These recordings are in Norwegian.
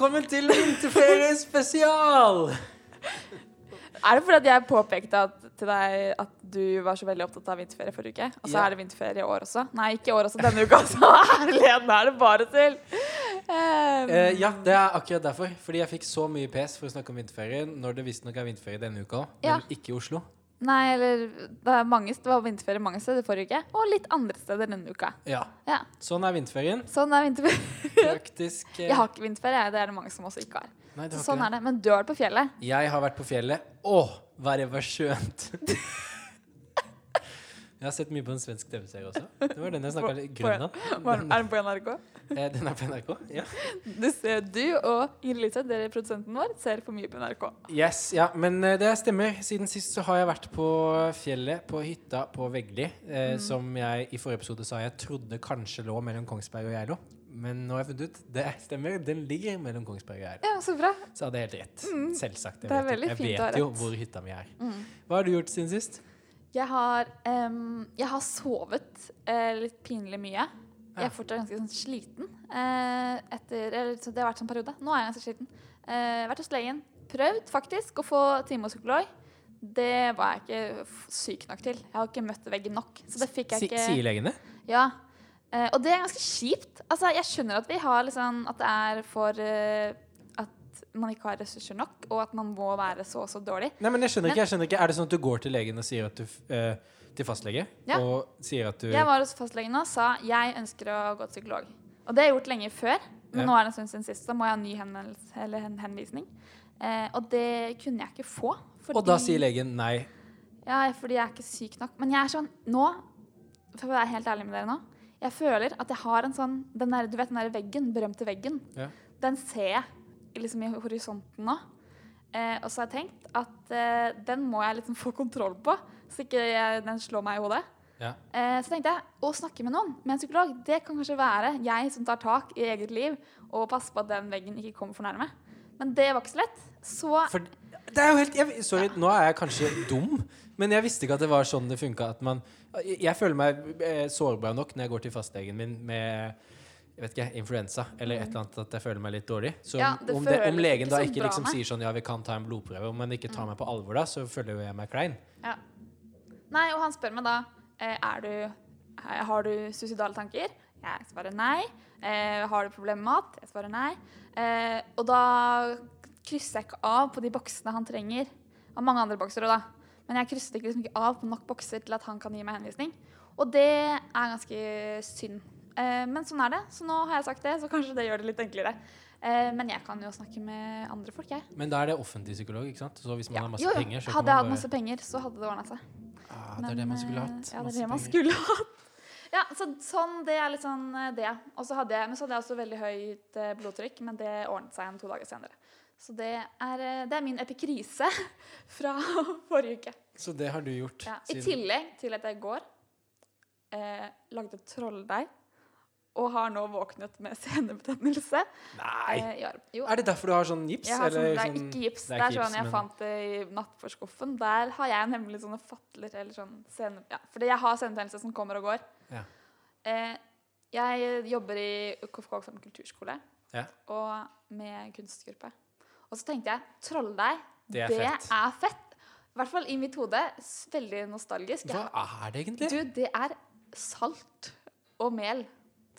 velkommen til vinterferie spesial! Er det fordi at jeg påpekte at, til deg at du var så veldig opptatt av vinterferie forrige uke? Og så Ja. er det vinterferie i år også? Nei, ikke i år også. Denne uka også. Herlighet, nå er det bare til! Um, Eh, ja, det er akkurat derfor. Fordi jeg fikk så mye pes for å snakke om vinterferien når det visstnok er vinterferie denne uka òg, Ja. men ikke i Oslo. Nei, eller det, er mange, det var vinterferie mange steder forrige uke, og litt andre steder denne uka. Ja. Ja, Sånn er vinterferien. Sånn er vinterferien. Praktisk eh, Jeg har ikke vinterferie, det er det mange som også ikke har. Nei, du Så sånn ikke er det. Men du har vært på fjellet. Jeg har vært på fjellet. Å, været var skjønt! Jeg har sett mye på en svensk TV-serie også. Det var den jeg snakka litt Grønland. Er den på NRK? Eh, Den er på NRK. Ja. Du, ser, du og Ingrid Lise, dere produsenten vår, ser for mye på NRK. Yes, ja, men eh, det stemmer. Siden sist så har jeg vært på fjellet, på hytta på Vegli, eh, Mm. som jeg i forrige episode sa jeg trodde kanskje lå mellom Kongsberg og Geilo. Men nå har jeg funnet ut det stemmer, den ligger mellom Kongsberg og Geilo. Ja, så bra. Så hadde jeg helt rett. Selvsagt. Jeg Mm. Det er vet, veldig jeg fint ha vet jo hvor hytta mi er. Mm. Hva har du gjort siden sist? Jeg har, um, jeg har sovet uh, litt pinlig mye. Jeg er fortsatt ganske sånn sliten. Uh, etter, eller, så det har vært sånn periode. Nå er jeg ganske sliten. Uh, vært hos legen. Prøvd faktisk å få time hos psykolog. Det var jeg ikke syk nok til. Jeg har ikke møtt veggen nok. Så det fikk jeg ikke. Sier legene? Ja. Uh, og det er ganske kjipt. Altså, jeg skjønner at vi har liksom At det er for At man ikke har ressurser nok, og at man må være så og så dårlig. Nei, men jeg skjønner Men- ikke. jeg skjønner ikke Er det sånn at du går til legen og sier at du eh, Til fastlege? Ja. Og sier at du Jeg var hos fastlegen og sa jeg ønsker å gå til psykolog. Og det har jeg gjort lenge før, men Ja. nå er det en stund siden sist, så må jeg ha ny henvendelse, eller en henvisning. Eh, og det kunne jeg ikke få. Fordi, Og da sier legen nei. Ja, fordi jeg er ikke syk nok. Men jeg er sånn nå, for å være helt ærlig med dere nå, jeg føler at jeg har en sånn den der, Du vet den der veggen, berømte veggen? Ja. Den ser jeg liksom i horisonten nå. Eh, og så har jeg tenkt at eh, den må jeg liksom få kontroll på, så ikke jeg, den slår meg i hodet. Ja. Eh, så tenkte jeg å snakke med noen, med en psykolog, det kan kanskje være jeg som tar tak i eget liv og passer på at den veggen ikke kommer for nærme. Men det var ikke så lett. Så For det er jo helt jeg, Sorry, nå er jeg kanskje dum, men jeg visste ikke at det var sånn det funka. Jeg, jeg føler meg eh, sårbar nok når jeg går til fastlegen min med jeg vet ikke, influensa eller et eller annet at jeg føler meg litt dårlig. Så Ja, om, det om, det, om legen da ikke liksom sier sånn ja, vi kan ta en blodprøve, om man ikke tar meg på alvor da, så føler jo jeg meg klein. ja. Nei, og han spør meg da eh, er du, eh, Har du suicidale tanker. Jeg svarer nei. Eh, har du problemer med mat? Jeg svarer nei. Og da krysser jeg ikke av på de boksene han trenger. Og mange andre bokser òg, da. Men jeg krysset liksom ikke av på nok bokser til at han kan gi meg henvisning. Og det er ganske synd. Eh, men sånn er det. Så nå har jeg sagt det, så kanskje det gjør det litt enklere. Eh, men jeg kan jo snakke med andre folk, jeg. Men da er det offentlig psykolog, ikke sant? Så hvis man Ja. har masse Jo, jo. penger, så Hadde jeg hatt bare masse penger, så hadde det ordna seg. ah, Det er det man skulle hatt. eh, Ja, det er det man skulle hatt. Ja, så sånn, det er litt sånn det. Og så hadde jeg, men så hadde jeg også veldig høyt blodtrykk, men det ordnet seg igjen to dager senere. Så det er, det er min epikrise fra forrige uke. Så det har du gjort Ja, I tillegg til at jeg i går eh, lagde trolldeig og har nå våknet med senebetennelse. Nei! Eh, ja, jo, Er det derfor du har sånn gips? jeg har sånn, det er sånn- ikke gips. det Det er er, sånn gips, jeg men- fant det i nattbordskuffen. Der har jeg nemlig sånne fatler eller sånn sene... Ja, fordi jeg har senebetennelse som kommer og går. Ja. Eh, jeg jobber i KFK som kulturskole Ja. og med kunstgruppe. Og så tenkte jeg trolldeig, Det er det fett. er fett. I hvert fall i mitt hode. Veldig nostalgisk. Hva er det egentlig? Du, det er salt og mel.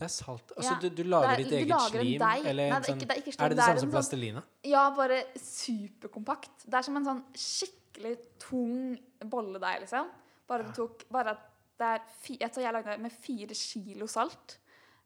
Det er salt. Altså, Ja. du, du lager er- ditt eget lager slim? Eller Nei, en det er sånn, ikke- det er ikke er slim, det det samme som sånn- plastelina? Ja, bare superkompakt. Det er som en sånn skikkelig tung bolledeig, liksom. Bare, du tok, bare at det er fi, Jeg tror jeg lagde det med fire kilo salt.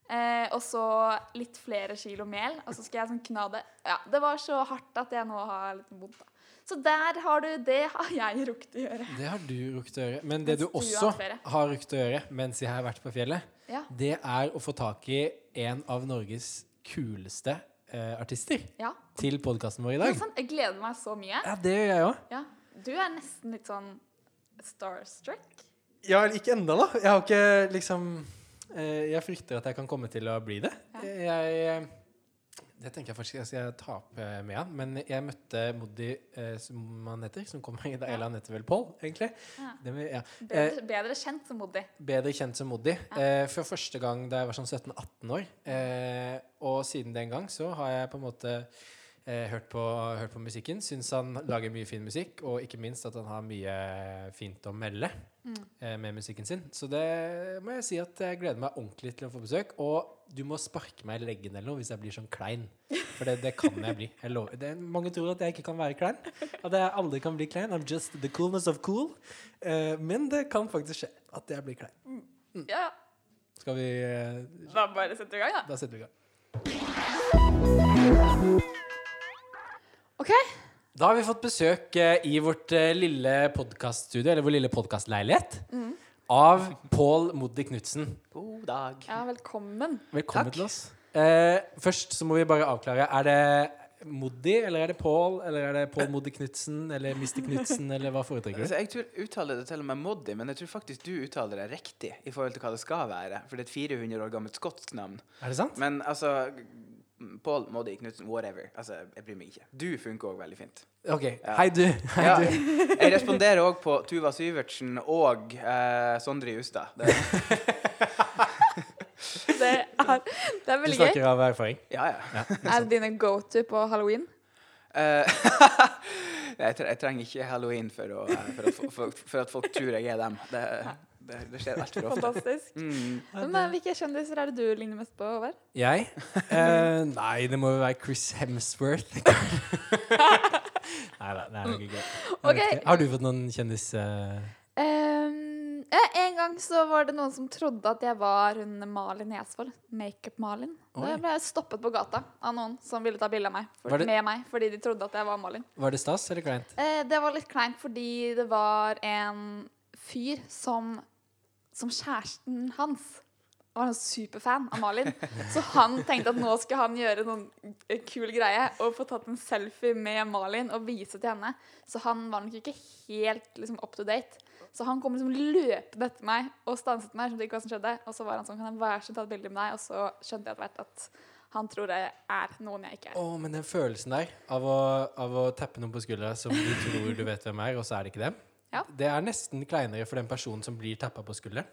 Eh, og så litt flere kilo mel. Og så skal jeg sånn kna det. Ja, det var så hardt at jeg nå har litt vondt. da. Så der har du Det har jeg rukket å gjøre. Det har du rukket å gjøre. Men det Mens du du har også hatt har rukket å gjøre mens jeg har vært på fjellet, Ja. det er å få tak i en av Norges kuleste eh, artister ja. til podkasten vår i dag. Sånn, Jeg gleder meg så mye. Ja, det gjør jeg òg. Ja. Du er nesten litt sånn starstruck. Ja, ikke ennå, da. Jeg har ikke liksom eh, Jeg frykter at jeg kan komme til å bli det. Ja. Jeg eh, Det tenker jeg faktisk jeg skal ta eh, med han. Men jeg møtte Moddi, eh, som han heter, som kommer i dag. Eller han heter vel Pål, egentlig. Ja. Det med, ja. Bedre, bedre kjent som Moddi. Bedre kjent som Moddi. Eh, for første gang da jeg var sånn 17-18 år. Eh, og siden den gang så har jeg på en måte eh, hørt, på, hørt på musikken. Syns han lager mye fin musikk, og ikke minst at han har mye fint å melde eh, med musikken sin. Så det må jeg si at jeg gleder meg ordentlig til å få besøk. Og du må sparke meg i leggen eller noe hvis jeg blir sånn klein. For det, det kan jeg bli. Jeg lover. Det, mange tror at jeg ikke kan være klein. At jeg aldri kan bli klein. I'm just the coolness of cool. Eh, men det kan faktisk skje at jeg blir klein. Ja, Skal vi eh, da bare setter vi i gang, da. Da setter vi i gang. OK. Da har vi fått besøk eh, i vårt eh, lille podkaststudio, eller vår lille podkastleilighet, av Pål Moddi Knutsen. God dag. Ja, velkommen. Velkommen Takk. til oss. Eh, først så må vi bare avklare. Er det Moddi, eller er det Pål, eller er det Pål Moddi Knutsen, eller Mr. Knutsen, eller hva foretrekker du? Altså, jeg tror uttaler det til og med Moddi, men jeg tror faktisk du uttaler det riktig i forhold til hva det skal være. For det er et 400 år gammelt skotsk navn. Er det sant? Men altså Pål, Moddi, Knutsen, whatever. Altså, jeg bryr meg ikke. Du funker òg veldig fint. OK. Ja. Hei, du. Hei, Ja, du. jeg responderer òg på Tuva Syvertsen og eh, Sondre Justad. Det, Det er, det er Du veldig gøy. snakker av erfaring. ja, ja. Er det dine go to på halloween? Eh, jeg, jeg trenger ikke halloween for, å, for, at, for, for at folk tror jeg er dem. Det, det, det skjer altfor ofte. Fantastisk. Mm. Men eh, hvilke kjendiser er det du ligner mest på, Håvard? Jeg? Eh, nei, det må jo være Chris Hemsworth. nei da, det er nok ikke det. Jeg vet Ok. ikke. Har du fått noen kjendis... Uh... Um, ja, en gang så var det noen som trodde at jeg var hun Malin Nesvold. Makeup-Malin. Da ble jeg stoppet på gata av noen som ville ta bilde av meg. For, det- Med meg, fordi de trodde at jeg var Malin. var det stas eller kleint? Eh, det var litt kleint fordi det var en fyr som Som kjæresten hans var en superfan av Malin. Så han tenkte at nå skal han gjøre noen kul greie og få tatt en selfie med Malin og vise til henne. Så han var nok ikke helt liksom, up to date. Så han kom liksom løpende etter meg og stanset meg. skjønte ikke hva som skjedde. Og så var han sånn, kan jeg være så ta et bilde med deg? Og så skjønte jeg at han tror jeg er noen jeg ikke er. Oh, men den følelsen der av å, av å tappe noen på skuldra som du tror du vet hvem er, og så er det ikke dem, Ja. det er nesten kleinere for den personen som blir tappa på skulderen.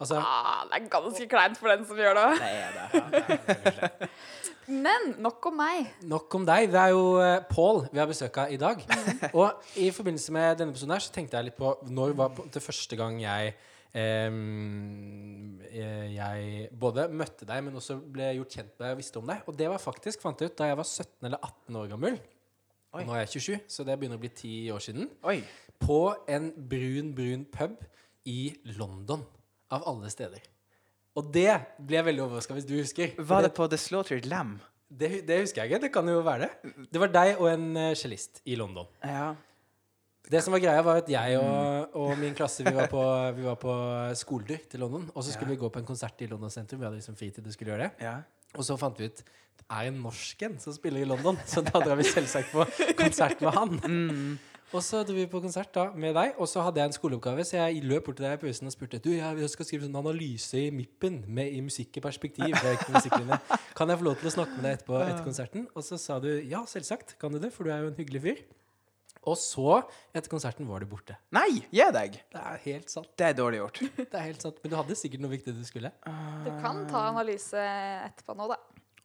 Altså, Ah, det er ganske kleint for den som gjør det. Det er det. Men nok om meg. nok om deg. Det er jo uh, Pål vi har besøk av i dag. Og i forbindelse med denne episoden her så tenkte jeg litt på når var det første gang jeg eh, jeg både møtte deg, men også ble gjort kjent med deg og visste om deg. Og det var faktisk, fant jeg ut, da jeg var 17 eller 18 år gammel. Oi. Nå er jeg 27, så det begynner å bli ti år siden. Oi. På en brun, brun pub i London, av alle steder. Og det ble jeg veldig overraska hvis du husker. Var det på The Slaughtered Lamb? det, det husker jeg ikke. Det kan jo være det. Det var deg og en uh, cellist i London. Ja. Det som var greia, var at jeg og, og min klasse vi var, på, vi var på skoledyr til London. Og så skulle Ja. vi gå på en konsert i London sentrum. Vi hadde liksom fritid og skulle gjøre det. ja. Og så fant vi ut det er en norsk en som spiller i London, så da drar vi selvsagt på konsert med han. Mm. Og så dro vi på konsert da med deg, og så hadde jeg en skoleoppgave, så jeg løp bort til deg i pausen og spurte Du, jeg skal skrive sånn analyse i Mippen med i musikk i perspektiv. Er. Kan jeg få lov til å snakke med deg etterpå etter konserten? Og så sa du ja, selvsagt kan du det, for du er jo en hyggelig fyr. Og så, etter konserten, var du borte. Nei, gi deg! Det er helt sant. Det er dårlig gjort. Det er helt sant. Men du hadde sikkert noe viktig du skulle. Du kan ta analyse etterpå nå, da.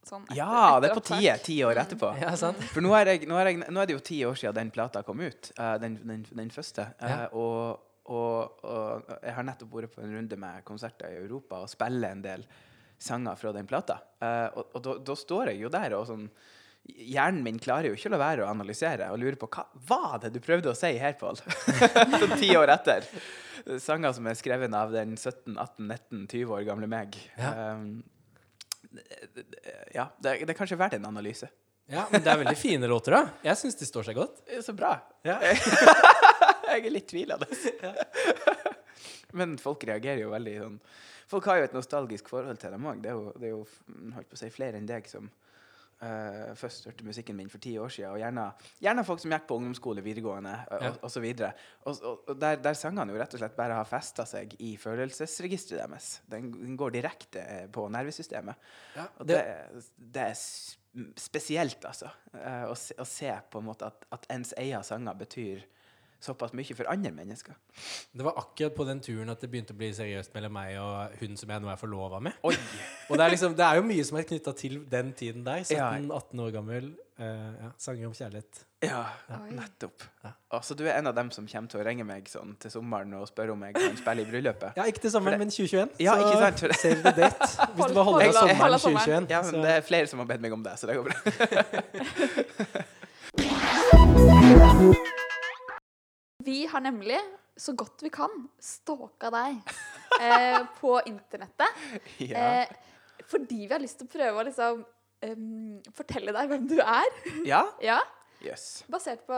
Sånn etter- Ja, det er på tide. Ti år etterpå. Ja, sant? For nå er, jeg, nå, er jeg, nå er det jo ti år siden den plata kom ut. Uh, den, den, den første. Eh, Ja. og, og, og jeg har nettopp vært på en runde med konserter i Europa og spiller en del sanger fra den plata. Uh, og og da, da står jeg jo der og sånn Hjernen min klarer jo ikke å la være å analysere og lure på hva var det du prøvde å si her, Pål? Sånn ti år etter. Sanger som er skrevet av den 17, 18, 19, 20 år gamle meg. Ja. Um, ja, det, det er kanskje verdt en analyse. Ja, men det er veldig fine låter, da. Jeg syns de står seg godt. Så bra. Ja. jeg er litt tvilende. Men folk reagerer jo veldig sånn Folk har jo et nostalgisk forhold til dem òg. Det er jo, det er jo holdt på å si, flere enn deg som eh, først hørte musikken min for ti år siden. Og gjerne, gjerne folk som gikk på ungdomsskole, videregående uh, Ja. og, og. Og, og, og der, der sangene jo rett og slett bare har festa seg i følelsesregisteret deres. Den, den går direkte eh, på nervesystemet. Ja, Og det, det, det er spesielt, altså. Uh, å, se, å se på en måte at, at ens egne sanger betyr såpass mye for andre mennesker. Det var akkurat på den turen at det begynte å bli seriøst mellom meg og hun som jeg nå er forlova med. Oi! Og det er, liksom, det er jo mye som er knytta til den tiden der. 17-18 år gammel. Uh, ja, sanger om kjærlighet. Ja, Oi. nettopp. Ja. Altså, du er en av dem som kommer til å ringe meg sånn til sommeren og spørre om jeg kan spille i bryllupet. Ja, ikke til sommeren, men 2021. Ja, ikke sant? For- save the date. Hvis du bare holder deg sommeren sommeren. 2021. Ja, men så- det er flere som har bedt meg om det, så det går bra. Vi har nemlig, så godt vi kan, stalka deg eh, på internettet. Ja. Eh, fordi vi har lyst til å prøve å liksom em, fortelle deg hvem du er. ja? Ja, Yes. Basert på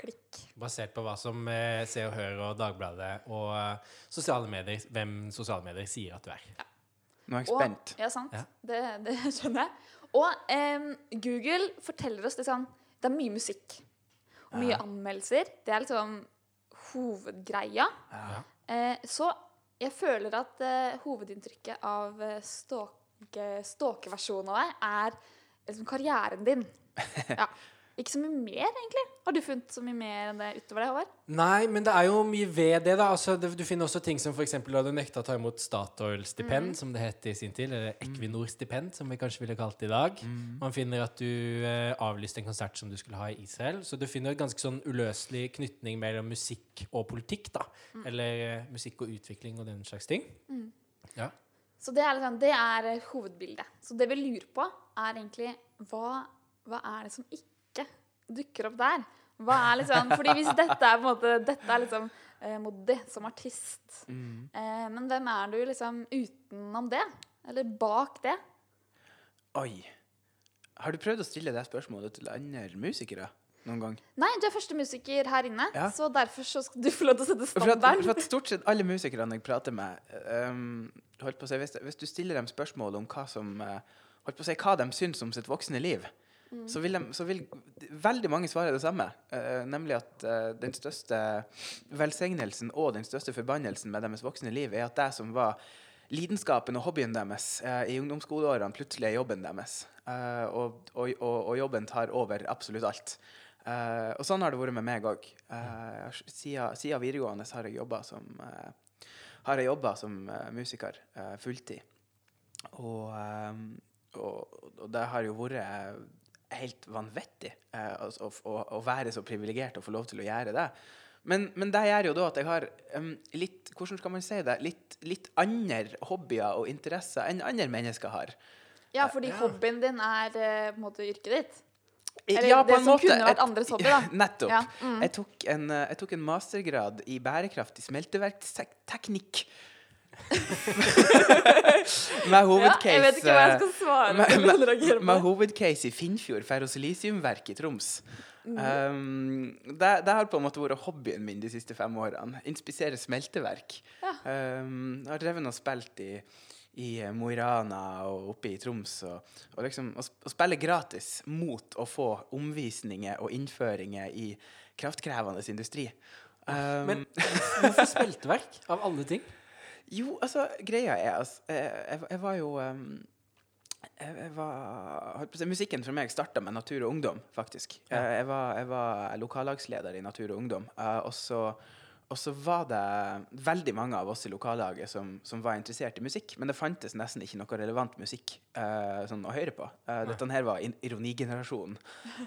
klikk. Basert på hva som eh, Se og Hør og Dagbladet og eh, sosiale medier, hvem sosiale medier sier at du er. Nå er jeg Og- spent. Ja, sant. Ja. Det, det skjønner jeg. Og eh, Google forteller oss liksom Det er mye musikk. Og mye Ja. anmeldelser. Det er liksom hovedgreia. Ja. Eh, så jeg føler at eh, hovedinntrykket av stalke, stalkeversjonen av deg er liksom karrieren din. Ja. Ikke så mye mer, egentlig. Har du funnet så mye mer enn det utover det, Håvard? Nei, men det er jo mye ved det, da. Altså, det, du finner også ting som f.eks. da du nekta å ta imot Statoil-stipend, som det het i sin tid, eller Equinor-stipend, som vi kanskje ville kalt det i dag. Man finner at du eh, avlyste en konsert som du skulle ha i Israel. Så du finner en ganske sånn uløselig knytning mellom musikk og politikk, da. Eller eh, musikk og utvikling og den slags ting. Ja. Så det er, liksom, det er eh, hovedbildet. Så det vi lurer på, er egentlig hva, hva er det som ikke dukker opp der? Hva er liksom, fordi hvis dette er på en måte Dette er liksom eh, Moddi som artist. Mm. Eh, men hvem er du liksom utenom det? Eller bak det? Oi. Har du prøvd å stille det spørsmålet til andre musikere noen gang? Nei, du er første musiker her inne, Ja. så derfor så skal du få lov til å sette For standarden. for at stort sett alle musikerne jeg prater med um, holdt på å si, hvis, hvis du stiller dem spørsmål om hva som eh, holdt på å si, hva de syns om sitt voksne liv, så, vil de, så vil veldig mange svare det samme. Uh, nemlig at uh, den største velsignelsen og den største forbannelsen med deres voksne liv er at det som var lidenskapen og hobbyen deres uh, i ungdomsskoleårene, plutselig er jobben deres. Og, og, og, og jobben tar over absolutt alt. Og sånn har det vært med meg òg. siden, siden videregående har jeg jobba som, har jeg jobbet som uh, musiker uh, fulltid. Og, eh, og, og det har jo vært helt vanvittig eh, å, å, å være så privilegert og få lov til å gjøre det. Men, men det gjør jo da at jeg har um, litt hvordan skal man si det, litt, litt andre hobbyer og interesser enn andre mennesker har. Ja, fordi Ja. hobbyen din er eh, på en måte yrket ditt. Eller ja, på det som måte. kunne vært andres hobby, da. Nettopp. Ja, mm. Jeg, tok en, eh, jeg tok en mastergrad i bærekraftig smelteverksteknikk. med Ja, jeg vet ikke hva jeg skal svare. med, med, med hovedcase i Finnfjord ferrosilisiumverk i Troms. Um, det, det har på en måte vært hobbyen min de siste fem årene. Inspisere smelteverk. Ja. Um, jeg har drevet og spilt i, i Mo i Rana og oppe i Troms. Og, og liksom å, å spille gratis mot å få omvisninger og innføringer i kraftkrevende industri. Um, Men hvorfor smelteverk, av alle ting? Jo, altså, greia er altså, jeg, jeg, jeg var jo um, jeg, jeg var, Musikken for meg starta med Natur og Ungdom, faktisk. Ja. Eh, Jeg, var, jeg var lokallagsleder i Natur og Ungdom. eh, og, så, og så var det veldig mange av oss i lokallaget som, som var interessert i musikk, men det fantes nesten ikke noe relevant musikk uh, sånn å høre på. Uh, dette her var ironigenerasjonen.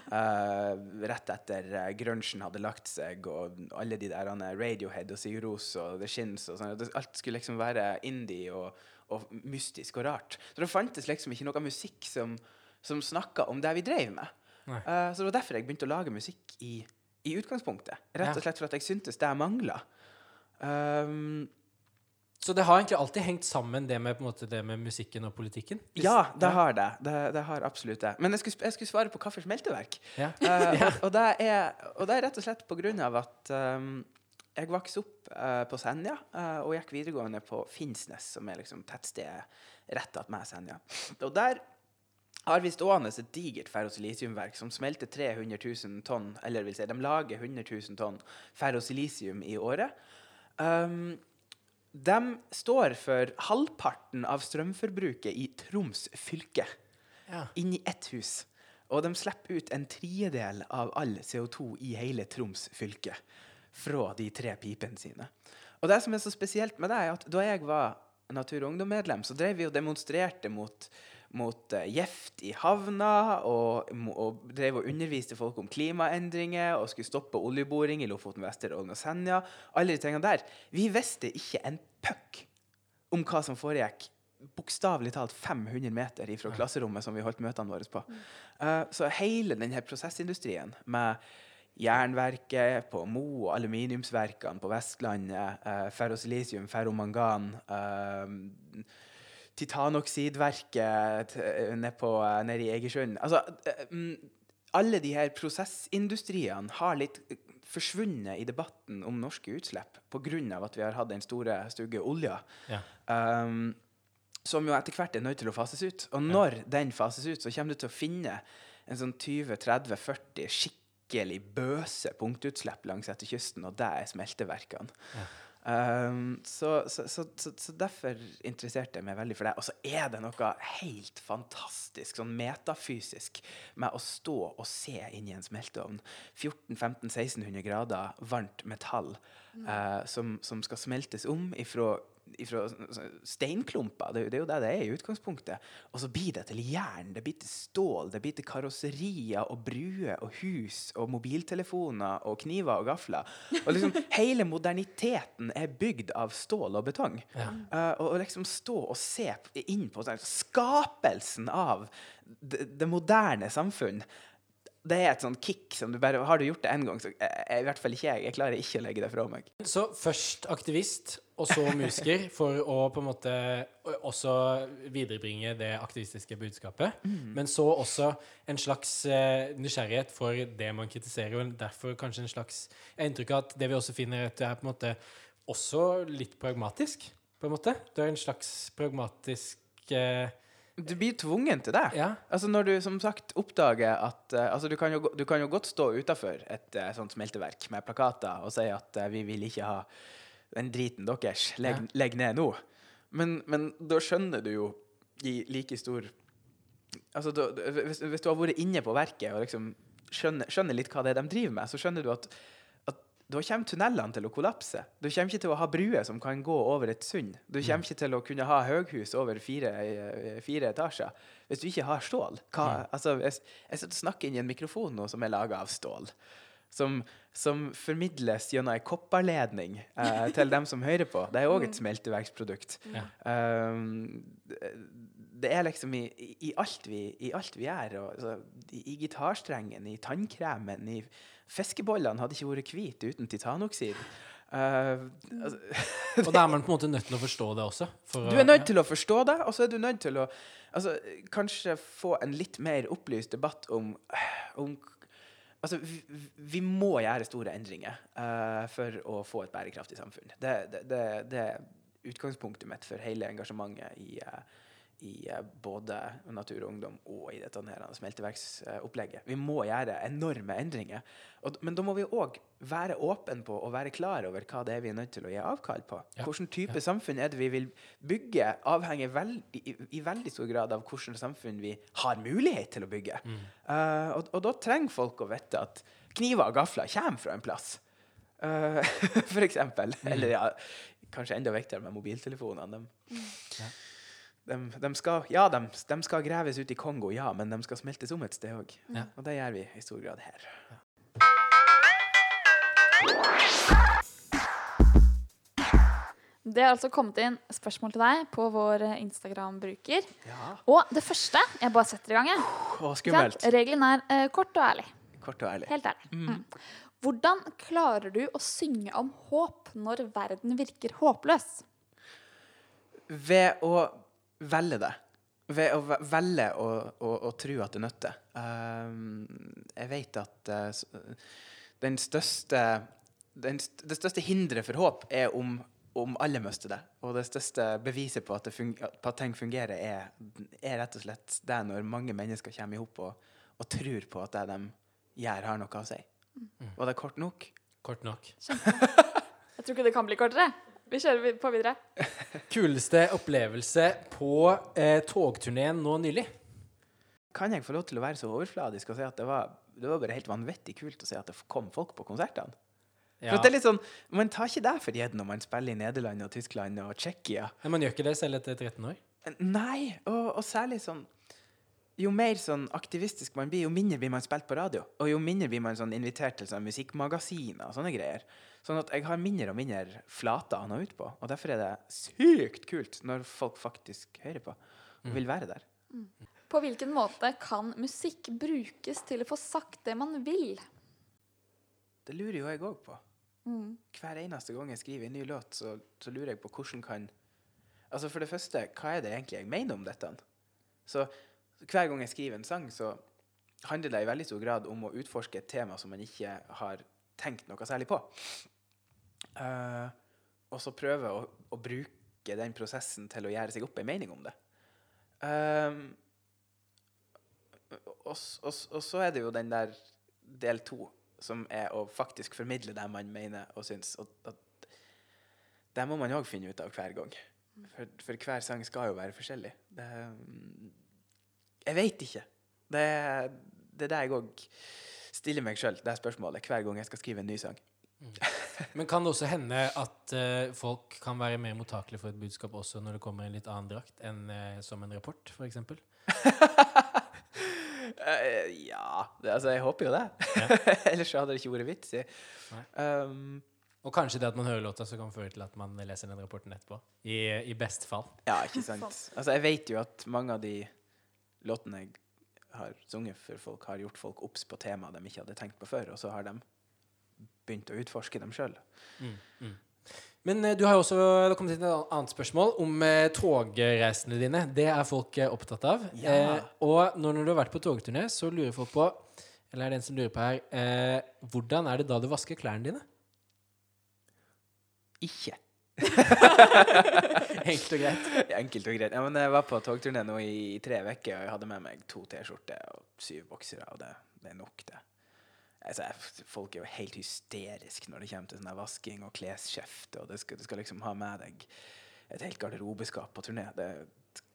Uh, rett etter uh, grunchen hadde lagt seg, og alle de der Radiohead og Sigur Ros og The Shins og sånn. Alt skulle liksom være indie og, og mystisk og rart. Så det fantes liksom ikke noe musikk som, som snakka om det vi drev med. Eh, så det var derfor jeg begynte å lage musikk i, i utgangspunktet. Rett og slett for at jeg syntes det mangla. Um, Så det har egentlig alltid hengt sammen, det med, måte, det med musikken og politikken? Hvis- ja, det har det. det. Det har absolutt det. Men jeg skulle, jeg skulle svare på hva for smelteverk. Ja. uh, og, og, det er, og det er rett og slett på grunn av at um, jeg vokste opp uh, på Senja uh, og gikk videregående på Finnsnes, som er liksom tettstedet rett attmed Senja. Og der har vi stående et digert ferrosilisiumverk som smelter 300 000 tonn, eller vil si, de lager 100 000 tonn ferrosilisium i året. Um, de står for halvparten av strømforbruket i Troms fylke Ja. inni ett hus. Og de slipper ut en tredjedel av all CO2 i hele Troms fylke fra de tre pipene sine. Og det som er så spesielt med det, er at da jeg var Natur og Ungdom-medlem, så drev vi og demonstrerte mot, mot eh, gift i havna, og, og drev og underviste folk om klimaendringer, og skulle stoppe oljeboring i Lofoten, Vesterålen og Senja. Alle de tingene der. Vi visste ikke en puck om hva som foregikk bokstavelig talt 500 meter ifra klasserommet som vi holdt møtene våre på. Uh, så hele denne prosessindustrien med jernverket på Mo og aluminiumsverkene på Vestlandet, uh, ferrosilisium, ferromangan, uh, titanoksidverket nede på, eh, i Egersund Altså, eh, mm, alle de her prosessindustriene har litt eh, forsvunnet i debatten om norske utslipp pga. at vi har hatt den store, stygge olja. Ja. Um, som jo etter hvert er nødt til å fases ut. Og når den fases ut, så kommer du til å finne en sånn 20-30-40 skikkelig bøse punktutslipp langs etter kysten, og det er smelteverkene. Um, så, så, så, så, derfor interesserte jeg meg veldig for det. Og så er det noe helt fantastisk, sånn metafysisk, med å stå og se inn i en smelteovn. 1400-1500-1600 grader varmt metall uh, som, som skal smeltes om ifra ifra steinklumper. Det, det er jo det det er i utgangspunktet. Og så blir det til jern, det blir til stål, det blir til karosserier og bruer og hus og mobiltelefoner og kniver og gafler. Og liksom hele moderniteten er bygd av stål og betong. Eh, og, og liksom stå og se inn på sånn, skapelsen av det, det moderne samfunn det er et sånn kick som du bare Har du gjort det én gang, så er, er i hvert fall ikke jeg. Jeg klarer ikke å legge det fra meg. Så først aktivist, og så musiker, for å på en måte også viderebringe det aktivistiske budskapet. Men så også en slags eh, nysgjerrighet for det man kritiserer, og derfor kanskje en slags Jeg har inntrykk av at det vi også finner, at det er på en måte også litt pragmatisk, på en måte. Du er en slags pragmatisk eh, Du blir tvungen til det. Ja. Altså Når du som sagt oppdager at uh, altså du, kan jo, du kan jo godt stå utafor et uh, sånt smelteverk med plakater og si at uh, vi vil ikke ha den driten deres. Legg, legg ned nå. Men, men da skjønner du jo i like stor Altså da, hvis, hvis du har vært inne på verket og liksom skjønner, skjønner litt hva det er de driver med, så skjønner du at, at da kommer tunnelene til å kollapse. Du kommer ikke til å ha bruer som kan gå over et sund. Du kommer ikke til å kunne ha høghus over fire, eh, fire etasjer hvis du ikke har stål. Hva, altså, jeg, jeg snakker inn i en mikrofon nå som er laga av stål. Som, som formidles gjennom ei kopperledning eh, til dem som hører på. Det er òg et smelteverksprodukt. Ja. Um, det, er liksom i, i, alt vi, i alt vi gjør. Og, altså, i, I gitarstrengen, i tannkremen, i Fiskebollene hadde ikke vært hvite uten titanoksid. Uh, altså, Og da er man på en måte nødt til å forstå det også. for du er nødt til å forstå det, og så er du nødt til å altså, kanskje få en litt mer opplyst debatt om, om Altså, vi, vi må gjøre store endringer uh, for å få et bærekraftig samfunn. Det, det, det, det er utgangspunktet mitt for hele engasjementet i, eh, i eh, både Natur og Ungdom og i dette her smelteverksopplegget. Vi må gjøre enorme endringer. Men da må vi òg være åpne på og være klar over hva det er vi er nødt til å gi avkall på. Ja. Hvilken type samfunn er det vi vil bygge, avhenger veldig, i, i veldig stor grad av hvilket samfunn vi har mulighet til å bygge. Eh, og, og da trenger folk å vite at kniver og gafler kommer fra en plass. Uh, for eksempel. Eller ja, kanskje enda viktigere med mobiltelefonene. De, de, de skal, ja, de, de skal graves ut i Kongo, ja, men de skal smeltes om et sted òg. Ja. Og det gjør vi i stor grad her. Det har altså kommet inn spørsmål til deg på vår Instagram-bruker. Ja. Og det første Jeg bare setter i gang. jeg. Å, skummelt. Regelen er eh, kort og ærlig. Kort og ærlig. Helt ærlig. Mm. Hvordan klarer du å synge om håp når verden virker håpløs? Ved å velge det. Ved å velge å, å, å tro at det nytter. Um, jeg vet at eh, den største den, Det største hinderet for håp er om, om alle mister det. Og det største beviset på at, det fun på at ting fungerer, er, er rett og slett det når mange mennesker kommer i hop og, og tror på at det de gjør, har noe å si. Var det kort nok? Kort nok. Jeg tror ikke det kan bli kortere. Vi kjører på videre. Kuleste opplevelse på eh, togturneen nå nylig? kan jeg få lov til å være så overfladisk og si at det var, det var bare helt vanvittig kult å se at det kom folk på konsertene? Ja. For det er litt sånn, Man tar ikke det for gitt når man spiller i Nederland og Tyskland og Tsjekkia. Men man gjør ikke det selv etter 13 år? Nei, og, og særlig sånn Jo mer sånn aktivistisk man blir, jo mindre blir man spilt på radio. Og jo mindre blir man sånn invitert til sånn musikkmagasiner og sånne greier. Sånn at jeg har mindre og mindre flater å nå ut på. Og derfor er det sykt kult når folk faktisk hører på og vil være der. På hvilken måte kan musikk brukes til å få sagt det man vil? Det lurer jo jeg òg på. Mm. Hver eneste gang jeg skriver en ny låt, så, så lurer jeg på hvordan kan Altså For det første, hva er det egentlig jeg mener om dette? Så hver gang jeg skriver en sang, så handler det i veldig stor grad om å utforske et tema som man ikke har tenkt noe særlig på. Eh, og så prøve å, å bruke den prosessen til å gjøre seg opp en mening om det. Um, og, og, og så er det jo den der del to, som er å faktisk formidle det man mener og syns. Og at det må man òg finne ut av hver gang. For, for hver sang skal jo være forskjellig. Det, jeg veit ikke. Det, det er det jeg òg stiller meg sjøl, det spørsmålet, hver gang jeg skal skrive en ny sang. Men kan det også hende at uh, folk kan være mer mottakelige for et budskap også når det kommer i en litt annen drakt enn uh, som en rapport, f.eks.? uh, ja det, Altså, jeg håper jo det. Ellers hadde det ikke vært vits i. Um, Og kanskje det at man hører låta, så kan føre til at man leser den rapporten etterpå. I, i best fall. ja, ikke sant. Altså, jeg vet jo at mange av de låtene jeg har sunget for folk, har gjort folk obs på temaer de ikke hadde tenkt på før, og så har de begynt å utforske dem sjøl. Men eh, du har jo også det har kommet inn et annet spørsmål om eh, togreisene dine. Det er folk eh, opptatt av. Ja. Eh, og når, når du har vært på togturné, så lurer folk på Eller er det en som lurer på her eh, Hvordan er det da du vasker klærne dine? Ikke. Enkelt og greit. Enkelt og greit. Ja, men jeg var på togturné nå i tre uker, og jeg hadde med meg to T-skjorter og syv boksere, og det, det er nok, det. Altså, folk er jo helt hysteriske når det kommer til sånn vasking og klesskjeft, og skal, du skal liksom ha med deg et helt garderobeskap på turné. Det,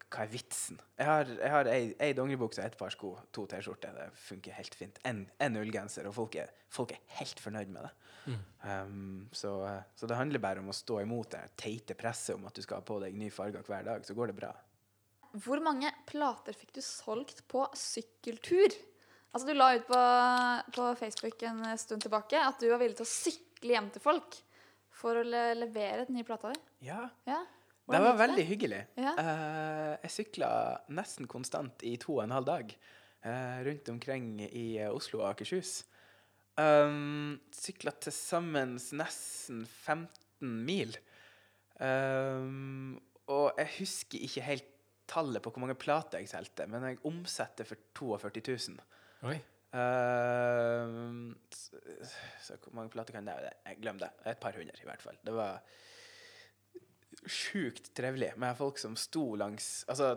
hva er vitsen? Jeg har, jeg har ei, ei dongeribukse, et par sko, to T-skjorter. Det funker helt fint. En, en ullgenser, og folk er, folk er helt fornøyd med det. Um, så, så det handler bare om å stå imot det teite presset om at du skal ha på deg nye farger hver dag, så går det bra. Hvor mange plater fikk du solgt på sykkeltur? Altså Du la ut på, på Facebook en stund tilbake at du var villig til å sykle hjem til folk for å le levere den nye plata di. Ja, Ja. det var veldig veldig hyggelig. Ja. Uh, jeg sykla nesten konstant i to og en halv dag uh, rundt omkring i eh, Oslo og Akershus. Um, sykla til sammen nesten 15 mil. Um, og jeg husker ikke helt tallet på hvor mange plater jeg solgte, men jeg omsetter for 42 000. Oi. Uh, så, hvor mange plater kan være? Jeg glemmer det. Et par hundre, i hvert fall. Det var sjukt trivelig med folk som sto langs Altså,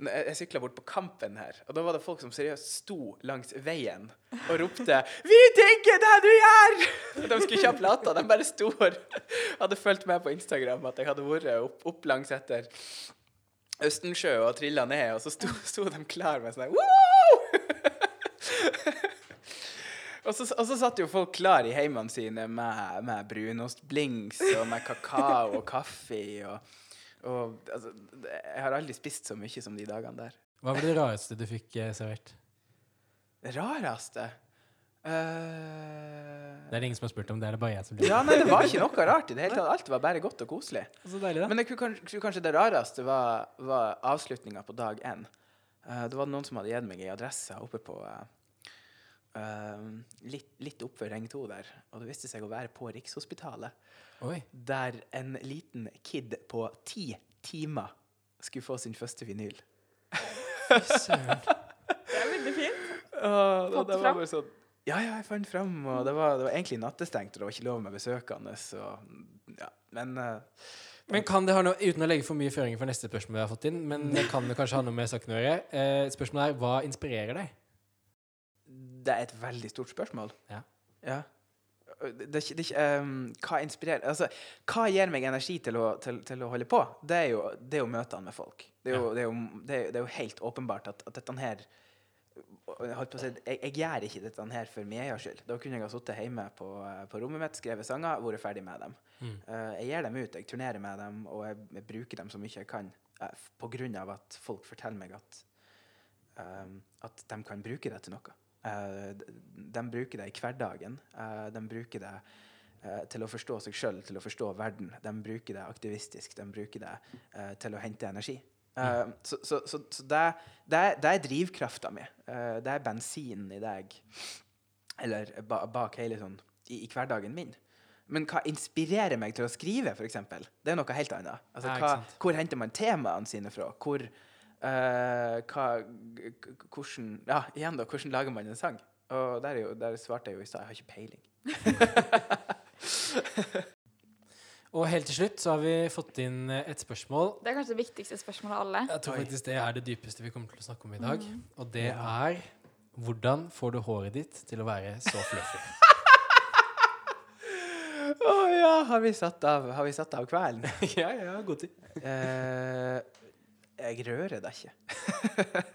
jeg, jeg sykla bort på Kampen her, og da var det folk som seriøst sto langs veien og ropte 'Vi digger det du gjør!' De skulle ikke ha plata, de bare sto og hadde fulgt med på Instagram at jeg hadde vært opp, opp langs etter Østensjø og trilla ned, og så sto, sto de klar med sånn her! Og så, og så satt jo folk klar i heimene sine med, med brunostblings og med kakao og kaffe. Og, og altså, jeg har aldri spist så mye som de dagene der. Hva var det rareste du fikk eh, servert? Det rareste Uh... Det er det ingen som har spurt om. Det er det bare jeg som lurer. Ja, nei, det var ikke noe rart i det hele tatt. Alt var bare godt og koselig. Så deilig, da. Men jeg tror kanskje, det rareste var, var avslutninga på dag én. Uh, det var noen som hadde gitt meg ei adresse oppe på eh, eh, litt, litt oppfor Ring 2 der. Og det viste seg å være på Rikshospitalet. Oi. Der en liten kid på ti timer skulle få sin første vinyl. Fy søren. Det er veldig fint. Og, da, det var bare sånn Ja, ja, jeg fant fram, og det var, det var egentlig nattestengt, og det var ikke lov med besøkende. Så, ja. Men uh, Men kan det ha noe, uten å legge for mye føringer for neste spørsmål vi har fått inn, men det kan det kanskje ha noe med saken å gjøre. Eh, spørsmålet er hva inspirerer deg? Det er et veldig stort spørsmål. Ja. Ja. det, det, det, um, hva inspirerer Altså, hva gir meg energi til å, til, til å holde på? Det er jo, det er jo møtene med folk. Det er jo, det er jo, det er, det jo helt åpenbart at, at dette her jeg, jeg, jeg gjør ikke dette her for min egen skyld. Da kunne jeg ha sittet hjemme på, på rommet mitt, skrevet sanger, vært ferdig med dem. Mm. Uh, jeg gir dem ut, jeg turnerer med dem, og jeg, jeg bruker dem så mye jeg kan. Uh, på grunn av at folk forteller meg at, um, at de kan bruke det til noe. Eh, de, bruker det i hverdagen. eh, de bruker det eh, til å forstå seg sjøl, til å forstå verden. De bruker det aktivistisk. De bruker det uh, til å hente energi. Eh, så so, so, so, det, det, det er drivkrafta mi. Uh, det er bensinen i deg. Eller ba, bak hele sånn i, i hverdagen min. Men hva inspirerer meg til å skrive, f.eks., det er noe helt annet. Altså, hva, hvor henter man temaene sine fra? Hvor, eh, hva, hvordan, ja, igjen da, hvordan lager man en sang? Og der, er jo, der svarte jeg jo i stad, jeg har ikke peiling. Og helt til slutt så har vi fått inn et spørsmål. Det er kanskje det viktigste spørsmålet av alle. Jeg tror Oi. faktisk det er det dypeste vi kommer til å snakke om i dag. Mm. Og det Ja. er hvordan får du håret ditt til å være så fluffy? Å ja, har vi satt av, har vi satt av kvelden? ja, ja, god tid. Eh, jeg rører deg ikke.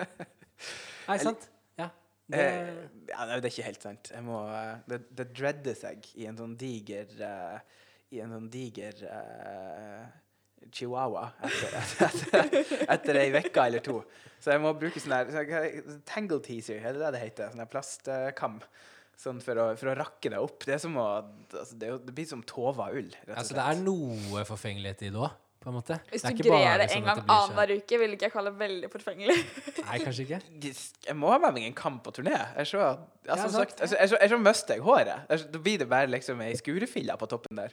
Nei, sant? Ja. Det, Eh, ja, det er ikke helt sant. Jeg må, eh, det, det dredder seg i en sånn diger uh, I en sånn diger uh, chihuahua etter, etter, etter ei uke eller to. Så jeg må bruke sånn her sånn Tangle teaser, er det det det heter? Sånn plastkam. Sånn for å, for å rakke det opp. Det er som å altså, det, er jo, det blir som tova ull, rett og altså, det er noe forfengelighet i det òg, på en måte. Hvis du greier det sånn en gang annenhver uke, vil ikke jeg kalle det veldig forfengelig. Nei, kanskje ikke. Jeg må ha med meg en kamp på turné. Jeg så, ja, Ja, sagt, jeg, så- jeg, er så- jeg er så mister jeg håret. Jeg så- Da blir det bare liksom ei skurefille på toppen der.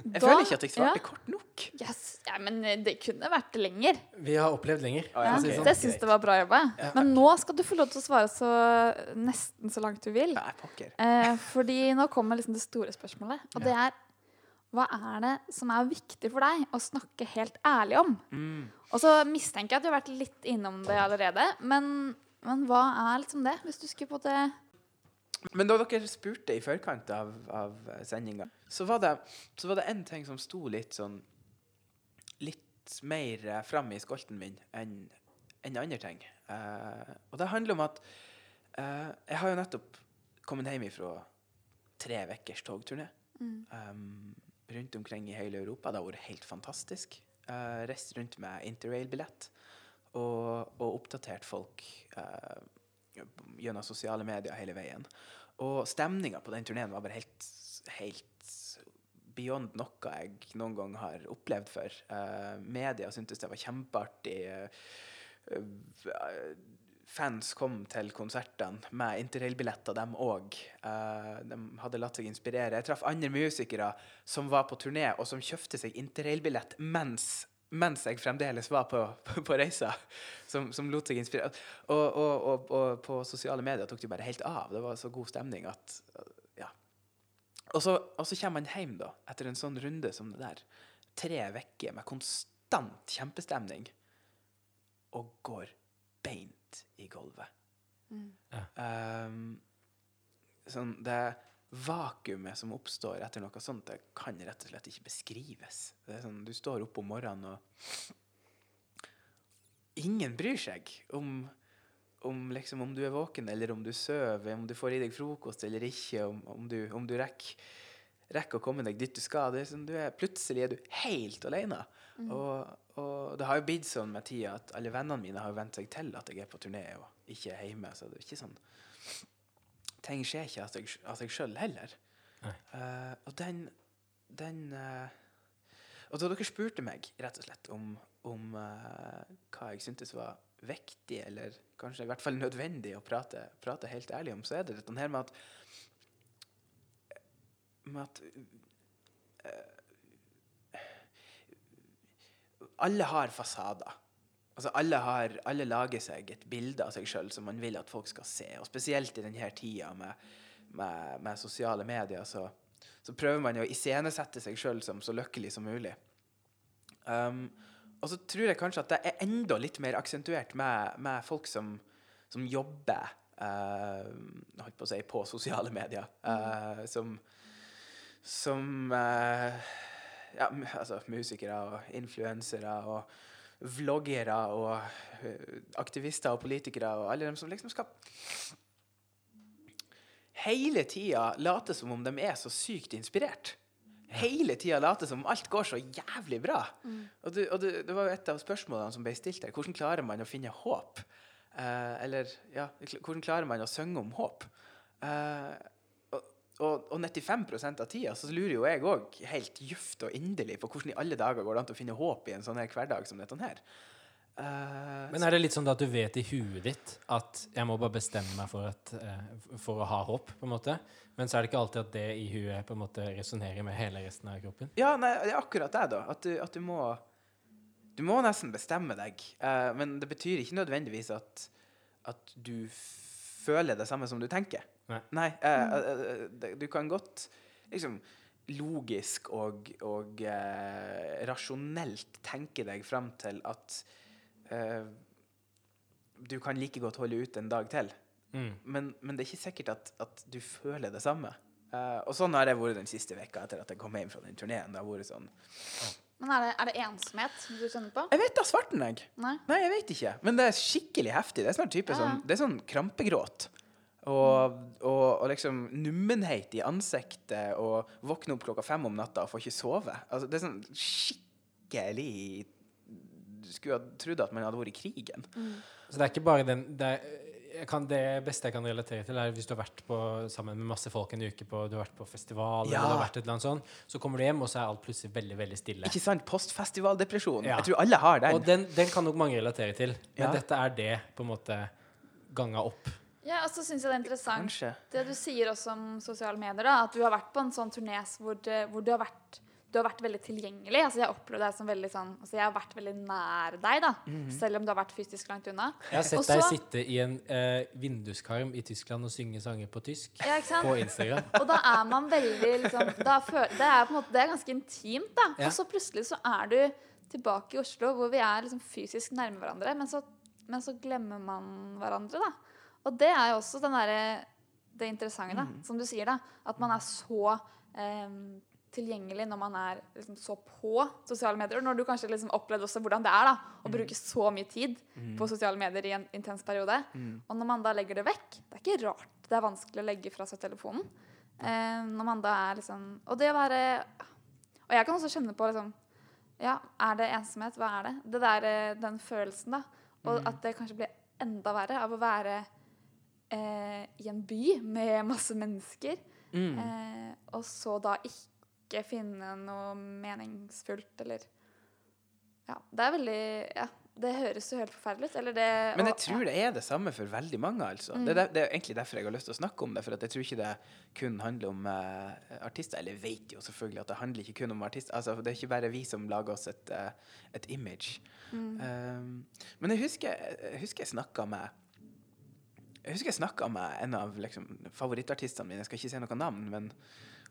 Jeg Da- føler ikke at jeg svarte ja. kort nok. Yes. Ja, men eh, det kunne vært lenger. Vi har opplevd lenger. Oh, Ja, ja, for å si ok. det sånn. syns jeg var bra jobba. Men nå skal du få lov til å svare så nesten så langt du vil. Eh, fordi nå kommer liksom det store spørsmålet. Og Ja. det er hva er det som er viktig for deg å snakke helt ærlig om? Mm. Og så mistenker jeg at du har vært litt innom det allerede. Men, men hva er liksom det? Hvis du skulle på det Men da dere spurte i forkant av, av sendinga, så var det så var det en ting som sto litt sånn Litt mer eh, fram i skolten min enn enn andre ting. Uh, og det handler om at uh, jeg har jo nettopp kommet hjem fra tre ukers togturné. Um, rundt omkring i hele Europa. Det har vært helt fantastisk. Uh, reist rundt med interrail-billett og, og oppdatert folk uh, gjennom sosiale medier hele veien. Og stemninga på den turneen var bare helt, helt beyond noe jeg noen gang har opplevd før. Uh, media syntes det var kjempeartig. Uh, fans kom til konsertene med interrail-billetter, dem òg. de hadde latt seg inspirere. Jeg traff andre musikere som var på turné, og som kjøpte seg interrail-billett mens, mens jeg fremdeles var på, på, på reisa. Som, som lot seg inspirere. Og, og, og, og på sosiale medier tok det bare helt av. Det var så god stemning at Ja. Og så kommer man hjem, da, etter en sånn runde som det der. Tre uker med konstant kjempestemning. Og går beint i gulvet. Ja. Um, sånn, det vakuumet som oppstår etter noe sånt, det kan rett og slett ikke beskrives. Det er sånn, Du står opp om morgenen, og ingen bryr seg om, om, liksom, om du er våken eller om du sover, om du får i deg frokost eller ikke, om, om du, om du rekker, rekker å komme deg dit du skal. Det er sånn, du er, plutselig er du helt alene. Og, og det har jo blitt sånn med tida at alle vennene mine har vent seg til at jeg er på turné og ikke er hjemme. Så det er ikke sånn Ting skjer ikke av seg, av seg sjøl heller. Eh, og den, den uh, Og da dere spurte meg rett og slett om, om uh, hva jeg syntes var viktig, eller kanskje i hvert fall nødvendig å prate, prate helt ærlig om, så er det dette her med at med at eh, alle har fasader. Altså alle, har, alle lager seg et bilde av seg sjøl som man vil at folk skal se. Og spesielt i denne tida med, med, med sosiale medier, så, så prøver man å iscenesette seg sjøl som så lykkelig som mulig. Um, og så tror jeg kanskje at det er enda litt mer aksentuert med, med folk som, som jobber uh, holdt på å si på sosiale medier, Uh, som som eh, ja, altså musikere og influensere og vloggere og eh, aktivister og politikere og alle dem som liksom skal hele tida late som om de er så sykt inspirert. Hele tida late som om alt går så jævlig bra. Og, du, og du, det var jo et av spørsmålene som ble stilt her. Hvordan klarer man å finne håp? Eh, eller ja, hvordan klarer man å synge om håp? Eh, og, og, og 95% av tida så lurer jo jeg òg helt djupt og inderlig på hvordan i alle dager går det an til å finne håp i en sånn her hverdag som dette her. Uh, Men er det litt sånn at du vet i huet ditt at jeg må bare bestemme meg for, at, uh, for å ha håp, på en måte? Men så er det ikke alltid at det i huet på en måte resonnerer med hele resten av kroppen? Ja, nei, det er akkurat det, da. At du, at du må Du må nesten bestemme deg. Uh, men det betyr ikke nødvendigvis at, at du føler det samme som du tenker. Nei. eh, eh, du kan godt liksom logisk og, og eh, rasjonelt tenke deg fram til at eh, du kan like godt holde ut en dag til. Mm. Men, men det er ikke sikkert at, at du føler det samme. Eh, og sånn har det vært den siste veka etter at jeg kom hjem fra den turneen. Det har vært sånn Men er det, er det ensomhet du kjenner på? Jeg vet da svarten, jeg. Nei? Nei, jeg vet ikke. Men det er skikkelig heftig. Det er sånn type Ja. sånn, det er sånn krampegråt. Og, og, og liksom nummenhet i ansiktet og våkne opp klokka fem om natta og får ikke sove. Altså, det er sånn skikkelig Du skulle ha trodd at man hadde vært i krigen. Så det er ikke bare den det, er, kan, det beste jeg kan relatere til, er hvis du har vært på, sammen med masse folk en uke på Du har vært på festival, Ja. eller du har vært et eller annet sånt, så kommer du hjem, og så er alt plutselig veldig, veldig stille. Ikke sant? Postfestivaldepresjon. Ja. Jeg tror alle har den. Og den, den kan nok mange relatere til, men Ja. dette er det på en måte ganga opp. Ja, og så syns jeg det er interessant Kanskje. det du sier også om sosiale medier. da, At du har vært på en sånn turné hvor, hvor du, har vært, du har vært veldig tilgjengelig. altså Jeg opplever deg som veldig sånn, altså jeg har vært veldig nær deg, da, selv om du har vært fysisk langt unna. Jeg har sett Også, deg sitte i en eh, vinduskarm i Tyskland og synge sanger på tysk Ja, på Instagram. Og da er man veldig liksom da føl, Det er på en måte, det er ganske intimt, da. Ja. Og så plutselig så er du tilbake i Oslo, hvor vi er liksom fysisk nærme hverandre, men så, men så glemmer man hverandre, da. Og det er jo også den derre det interessante, da, som du sier, da. At man er så em, tilgjengelig når man er liksom så på sosiale medier. Når du kanskje liksom opplevde også hvordan det er da, å bruke så mye tid på sosiale medier i en intens periode. Og når man da legger det vekk Det er ikke rart det er vanskelig å legge fra seg telefonen. Eh, når man da er liksom Og det å være Og jeg kan også kjenne på liksom Ja, er det ensomhet? Hva er det? Det der, eh, Den følelsen, da. Og at det kanskje blir enda verre av å være eh, i en by med masse mennesker, Mm. eh, og så da ikke finne noe meningsfullt, eller Ja, det er veldig Ja, det høres jo helt forferdelig ut. Eller det Men jeg og- tror det er det samme for veldig mange. altså. Det, er det er egentlig derfor jeg har lyst til å snakke om det. For at jeg tror ikke det kun handler om uh, artister. Eller jeg vet jo selvfølgelig at det handler ikke kun om artister. Altså, det er ikke bare vi som lager oss et, uh, et image. Um, men jeg husker jeg, husker jeg snakka med jeg husker jeg snakka med en av liksom, favorittartistene mine. Jeg skal ikke si noe navn, men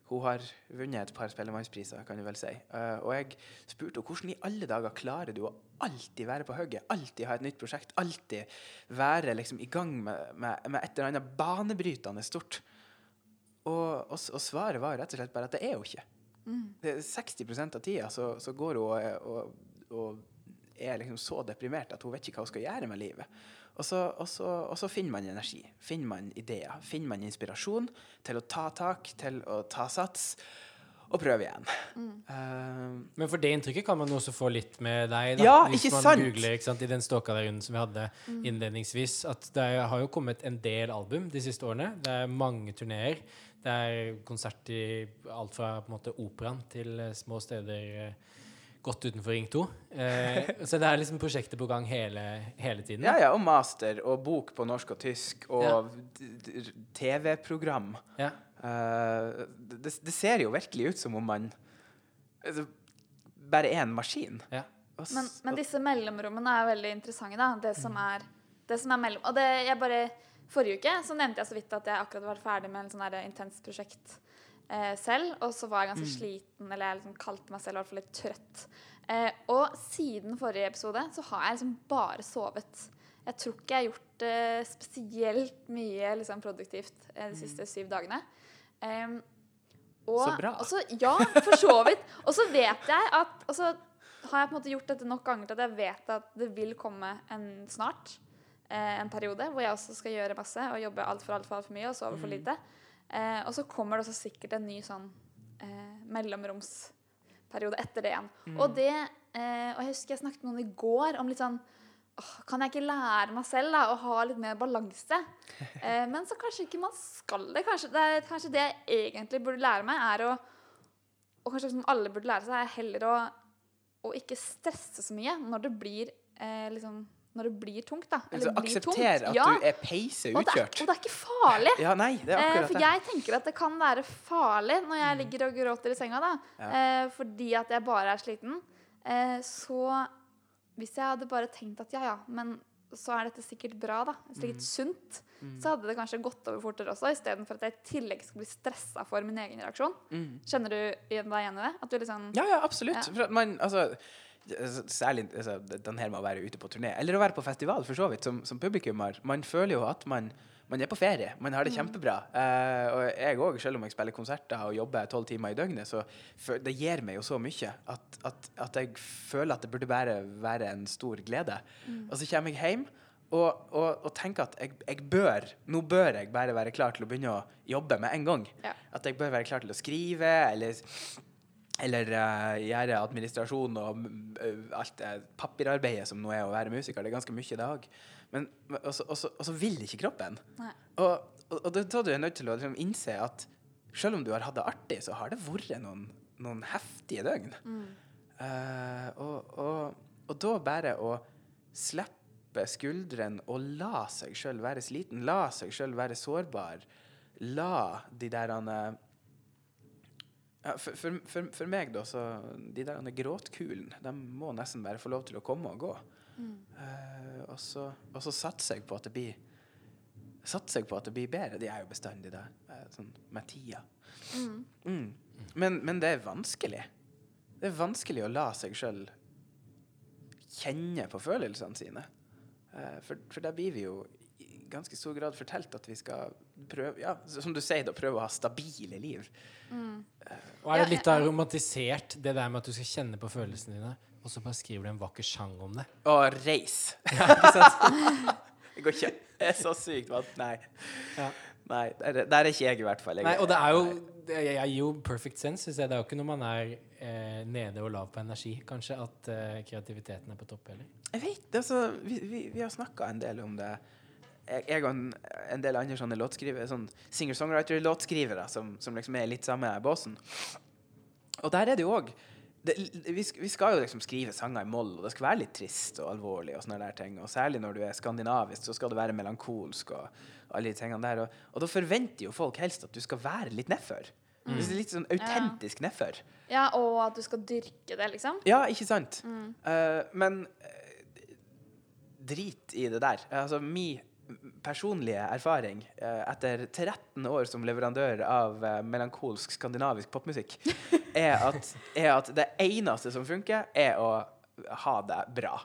hun har vunnet et par Spellemannspriser, kan du vel si. Eh, og jeg spurte henne hvordan i alle dager klarer du å alltid være på hugget? Alltid ha et nytt prosjekt? Alltid være liksom, i gang med, med, med et eller annet banebrytende stort? Og, og, og svaret var rett og slett bare at det er hun ikke. Det er 60% av tida så, så går hun og, og er liksom så deprimert at hun vet ikke hva hun skal gjøre med livet. Og så, og, så, og så finner man energi, finner man ideer, finner man inspirasjon til å ta tak, til å ta sats, og prøve igjen. Eh, Men for det inntrykket kan man også få litt med deg, da. Ja, hvis ikke man sant? googler ikke sant, i den Ståka-runden som vi hadde innledningsvis, at det har jo kommet en del album de siste årene. Det er mange turneer. Det er konsert i alt fra på en måte operaen til små steder eh, godt utenfor Ring 2. Eh, så det er liksom prosjekter på gang hele, hele tiden. ja, ja, og master, og bok på norsk og tysk, og Ja. TV-program. Ja. Eh, det, det ser jo virkelig ut som om man altså, bare er en maskin. Ja. Og Men, men disse mellomrommene er veldig interessante. da, Det som er, det som er mellom... Og det, jeg bare, Forrige uke så nevnte jeg så vidt at jeg akkurat var ferdig med en sånn der intenst prosjekt eh, selv. Og så var jeg ganske sliten, eller jeg liksom kalte meg selv i hvert fall litt trøtt. Eh, og siden forrige episode så har jeg liksom bare sovet. Jeg tror ikke jeg har gjort eh, spesielt mye liksom, produktivt eh, de siste syv dagene. Em, og, Så bra. Og så, ja, for så vidt. Og så vet jeg at Og så har jeg på en måte gjort dette nok ganger til at jeg vet at det vil komme en snart eh, en periode hvor jeg også skal gjøre masse og jobbe altfor alt for, alt for mye og sove for lite. Eh, og så kommer det også sikkert en ny sånn eh, mellomromsperiode etter det igjen. Og det eh, Og jeg husker jeg snakket med noen i går om litt sånn åh, Kan jeg ikke lære meg selv da, å ha litt mer balanse? Eh, men så kanskje ikke man skal det. Kanskje det, er, kanskje det jeg egentlig burde lære meg, er å Og kanskje som alle burde lære seg, er heller å, å ikke stresse så mye når det blir eh, liksom Når det blir tungt, da. Altså, blir akseptere at Ja, du er peise og det er, utkjørt. og det er ikke farlig. Ja, nei, det er Eh, for jeg tenker at det kan være farlig når jeg ligger og gråter i senga, da. Mm. Ja. Eh, fordi at jeg bare er sliten. Eh, så hvis jeg hadde bare tenkt at ja, ja, men så er dette sikkert bra, da. Mm. sunt. sunt. Så hadde det kanskje gått over fortere også, istedenfor at jeg i tillegg skal bli stressa for min egen reaksjon. Mm. Kjenner du deg igjen i det? At du liksom Ja, ja, absolutt. Ja. For at man, altså, særlig altså, den her med å være ute på turné, eller å være på festival, for så vidt, som, som publikummer. Man føler jo at man, man er på ferie. Man har det kjempebra. Uh, og jeg òg, selv om jeg spiller konserter og jobber tolv timer i døgnet, så det gir meg jo så mye at, at, at jeg føler at det burde bare være en stor glede. Og så kommer jeg hjem. Og, og, og tenker at jeg, jeg bør Nå bør jeg bare være klar til å begynne å jobbe med en gang. Ja. At jeg bør være klar til å skrive, eller eller uh, gjøre administrasjon og uh, alt det papirarbeidet som nå er å være musiker. Det er ganske mye, det òg. Men og så- vil ikke kroppen. Nei. Og, og, og da da er du nødt til å liksom innse at selv om du har hatt det artig, så har det vært noen, noen heftige døgn. Eh, og, og, og da bare å slippe skuldrene og la seg sjøl være sliten, la seg sjøl være sårbar, la de der eh, ja, for, for, for, for meg, da, så De der gråtkulene, de må nesten bare få lov til å komme og gå. Eh, og, så, og så satser jeg på at det blir Satser jeg på at det blir bedre. De er jo bestandig der, eh, sånn med tida. Mm. Men, men det er vanskelig. Det er vanskelig å la seg sjøl kjenne på følelsene sine. Uh, for, for der blir vi jo ganske stor grad fortalt at vi skal prøve ja, som du sier, da, prøve å ha stabile liv. Og er det litt av romantisert, det der med at du skal kjenne på følelsene dine, og så bare skriver du en vakker sang om det? Og reis. Ikke sant? Det går ikke. Det er så sykt vant. Nei. Ja. Nei, der, der er ikke jeg, i hvert fall. Jeg, Nei, og det er jo det, gir jo perfect sense, synes jeg. Det er jo ikke når man er eh, nede og lav på energi, kanskje, at eh, kreativiteten er på topp heller. Jeg vet, altså, vi, vi, vi har snakka en del om det. Jeg, og en, en del andre sånne låtskrivere, sånn singer-songwriter-låtskrivere som, som liksom er litt samme båsen. Og der er det jo òg vi, vi skal jo liksom skrive sanger i moll, og det skal være litt trist og alvorlig. Og sånne der ting Og særlig når du er skandinavisk, så skal det være melankolsk. og, alle de tingene der Og, og da forventer jo folk helst at du skal være litt nedfor. Litt sånn autentisk nedfor. Ja, og at du skal dyrke det, liksom. Ja, ikke sant? Eh, men eh, drit i det der. Altså, min personlige erfaring eh, etter 13 år som leverandør av eh, melankolsk skandinavisk popmusikk, er at, er at det eneste som funker, er å ha det bra.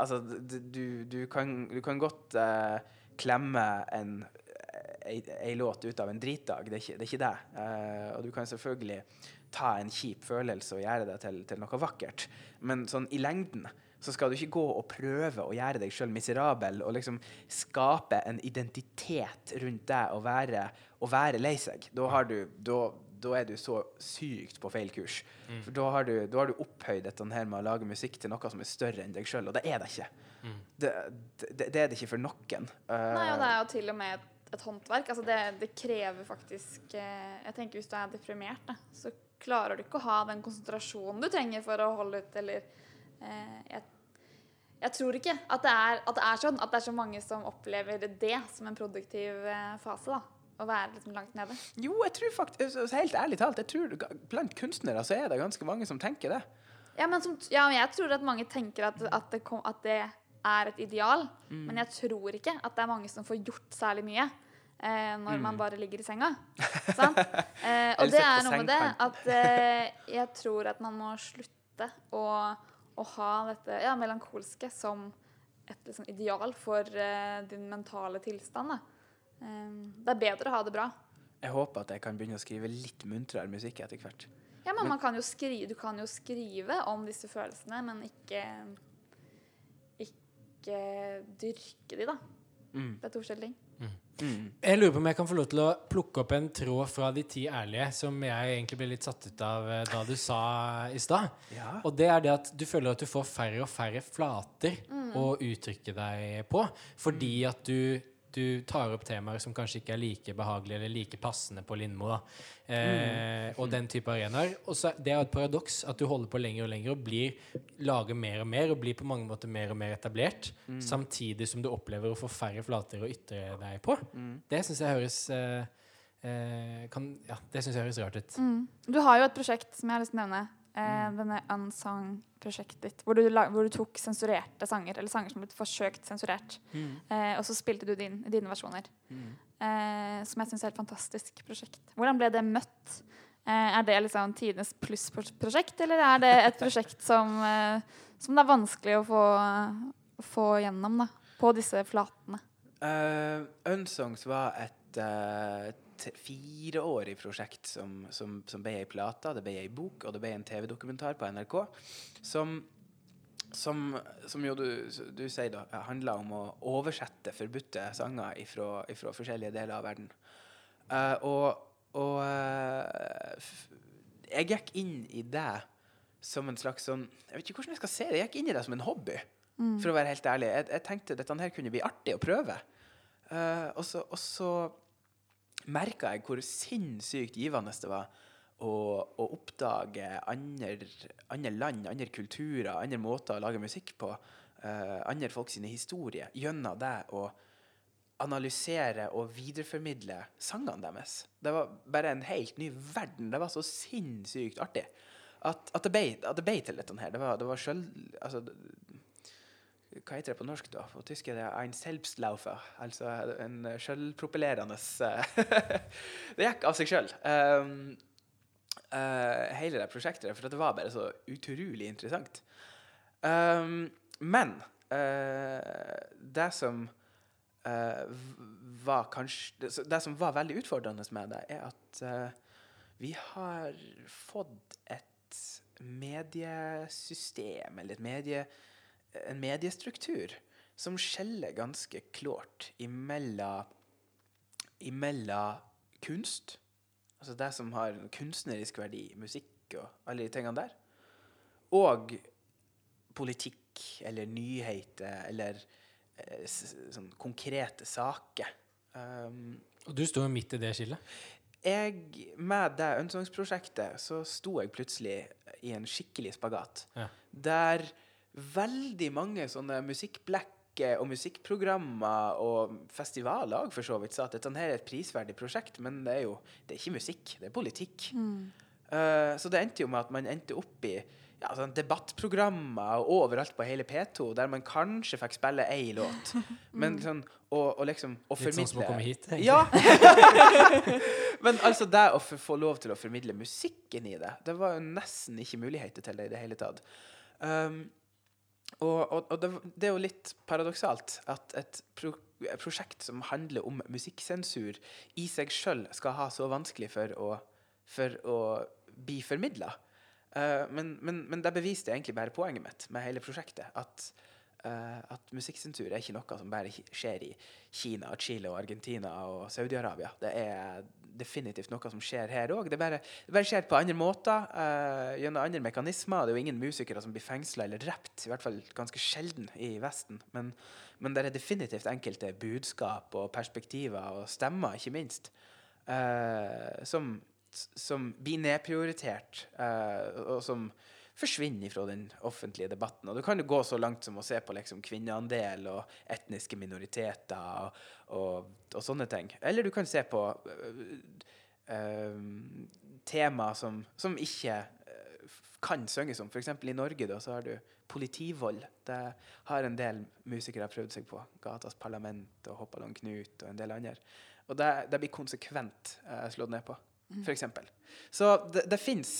Altså, du, du, kan, du kan godt uh, klemme en ei låt ut av en dritdag, det er ikke det. Er ikke det. Uh, og du kan selvfølgelig ta en kjip følelse og gjøre det til, til noe vakkert. Men sånn i lengden så skal du ikke gå og prøve å gjøre deg sjøl miserabel og liksom skape en identitet rundt deg og være, og være lei seg. Da, har du, da, da er du så sykt på feil kurs. For da har, du, da har du opphøyd dette her med å lage musikk til noe som er større enn deg sjøl, og det er det ikke. Det, det, det er det ikke for noen. Eh, Nei, og det er jo til og med et, et håndverk. Altså det, det krever faktisk eh, Jeg tenker Hvis du er deprimert, da, så klarer du ikke å ha den konsentrasjonen du trenger for å holde ut, eller jeg, jeg tror ikke at det, er, at det er sånn at det er så mange som opplever det som en produktiv eh, fase. da Å være liksom langt nede. Jo, jeg tror faktisk, altså, helt ærlig talt, jeg tror blant kunstnere så er det ganske mange som tenker det. Ja, men som, ja, men jeg tror at mange tenker at, at, det, kom, at det er et ideal. Mm. Men jeg tror ikke at det er mange som får gjort særlig mye eh, når man bare ligger i senga. Sant? Eh, og Mm. Det er noe med det at eh, jeg tror at man må slutte å, å ha dette ja, melankolske som et liksom, ideal for uh, din mentale tilstand. Eh, det er bedre å ha det bra. Jeg håper at jeg kan begynne å skrive litt muntrere musikk etter hvert. Ja, men Men- man kan skrive, du kan jo skrive om disse følelsene, men ikke ikke dyrke de, da. Mm. Det er to forskjellige ting. Mm. Jeg lurer på om jeg kan få lov til å plukke opp en tråd fra De ti ærlige, som jeg egentlig ble litt satt ut av eh, da du sa i stad. Ja. Og det er det at du føler at du får færre og færre flater å uttrykke deg på. Fordi at du, du tar opp temaer som kanskje ikke er like behagelige eller like passende på Lindmo. Da. Eh, Og den type arenaer. Og så Det er et paradoks at du holder på lenger og lenger og blir, lager mer og mer og blir på mange måter mer og mer etablert. Samtidig som du opplever å få færre flater å ytre deg på. Mm. Det syns jeg høres eh, eh, kan, Ja, det syns jeg høres rart ut. Du har jo et prosjekt som jeg har lyst til å nevne. Eh, denne Unsung-prosjektet ditt. Hvor du, hvor du tok sensurerte sanger, eller sanger som ble forsøkt sensurert. Mm. Eh, og så spilte du din, dine versjoner. Mm. Eh, som jeg syns er et fantastisk prosjekt. Hvordan ble det møtt? Eh, er det liksom tidenes pluss-prosjekt, eller er det et prosjekt som, eh, som det er vanskelig å få, få gjennom da, på disse flatene? Uh, Unsongs var et uh, t- fireårig prosjekt som, som, som ble ei plate, det ble ei bok, og det ble en TV-dokumentar på NRK. Som, som, som jo du, du sier da, handla om å oversette forbudte sanger ifra forskjellige deler av verden. Uh, og og uh, jeg gikk inn i det som en slags sånn Jeg vet ikke hvordan jeg skal se det. Jeg gikk inn i det som en hobby. For å være helt ærlig. Jeg, jeg tenkte dette her kunne bli artig å prøve. Uh, og så, og så merka jeg hvor sinnssykt givende det var å, å oppdage andre, andre land, andre kulturer, andre måter å lage musikk på. Uh, andre folk sine historier. Gjennom det å analysere og videreformidle sangene deres. Det var bare en helt ny verden. Det var så sinnssykt artig. At, det, ble, at det ble til dette her. Det var, det var selv, Altså, hva heter det på norsk, da? På tysk er det 'ein Selbstlaufer'. Altså en sjølpropellerende Det gikk av seg sjøl. Um, uh, hele det prosjektet. For det var bare så utrolig interessant. Um, men uh, det som uh, var kanskje det, som var veldig utfordrende med det, er at eh, vi har fått et mediesystem, eller et medie, en mediestruktur, som skjeller ganske klart imellom, imellom kunst, altså det som har kunstnerisk verdi, musikk og alle de tingene der, og politikk eller nyheter eller eh, sånn konkrete saker. Um, Og du står jo midt i det skillet. jeg, med det Ønsångsprosjektet så sto jeg plutselig i en skikkelig spagat. Ja. Der veldig mange sånne musikkblekker og musikkprogrammer og festivaler for så vidt sa at dette her er et prisverdig prosjekt, men det er jo det er ikke musikk, det er politikk. Eh, så det endte jo med at man endte opp i ja, sånn debattprogrammer og overalt på hele P2, der man kanskje fikk spille ei låt, men sånn og, og liksom og Litt sånn som å komme hit. egentlig. ja. Men altså det å få lov til å formidle musikken i det, det var jo nesten ikke muligheter til det i det hele tatt. Um, og og, og det, det er jo litt paradoksalt at et pro prosjekt som handler om musikksensur, i seg sjøl skal ha så vanskelig for å, for å bli formidla. men, men, men det beviste egentlig bare poenget mitt med hele prosjektet. At uh, at musikksensur er ikke noe som bare skjer i Kina, Chile, og Argentina og Saudi-Arabia. Det er definitivt noe som skjer her òg. Det, det bare skjer på andre måter, uh, gjennom andre mekanismer. Det er jo ingen musikere som blir fengsla eller drept, i hvert fall ganske sjelden i Vesten. Men, men det er definitivt enkelte budskap og perspektiver og stemmer, ikke minst, uh, som, som blir nedprioritert, uh, og som forsvinner fra den offentlige debatten. Og du kan jo gå så langt som å se på liksom, kvinneandel og etniske minoriteter og, og, og sånne ting. Eller du kan se på øh, øh, tema som, som ikke øh, kan synges om. F.eks. i Norge da, så har du politivold. Det har en del musikere prøvd seg på. Gatas Parlament og Hoppalong Knut og en del andre. Og det, det blir konsekvent eh, slått ned på, f.eks. Så det, det fins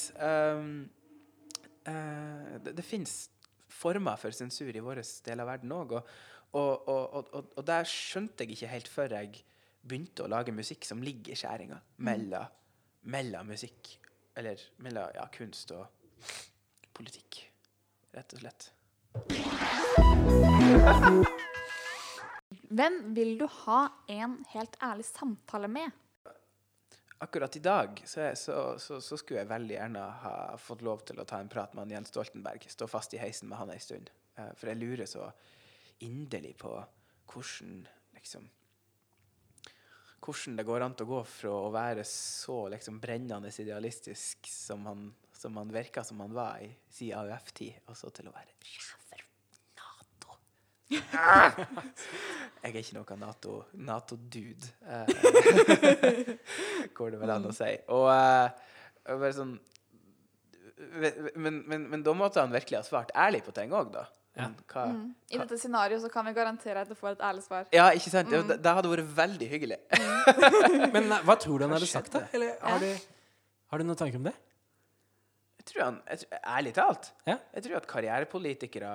eh, det, det fins former for sensur i vår del av verden òg. Og, og, og, og, og der skjønte jeg ikke helt før jeg begynte å lage musikk som ligger i skjæringa mellom, mellom musikk Eller mellom ja, kunst og politikk, rett og slett. Hvem vil du ha en helt ærlig samtale med? Akkurat i dag så, så, så, så skulle jeg veldig gjerne ha fått lov til å ta en prat med han Jens Stoltenberg. Stå fast i heisen med han ei stund. Eh, For jeg lurer så inderlig på hvordan liksom Hvordan det går an til å gå fra å være så liksom brennende idealistisk som han, som han virka som han var i si AUF-tid, og så til å være sjef. Jeg er ikke noe NATO- Nato-dude. eh, går det vel an å si. Og uh, bare sånn men, men, men da måtte han virkelig ha svart ærlig på ting òg, da. Ja. Hva, mm. I dette scenarioet så kan vi garantere at du får et ærlig svar. ja, ikke sant? Det, det hadde vært veldig hyggelig. Men eh, hva tror du han hadde sagt, da? Eller har du, har du noen tanker om det? Jeg tror han, jeg, ærlig talt, Ja. jeg tror at karrierepolitikere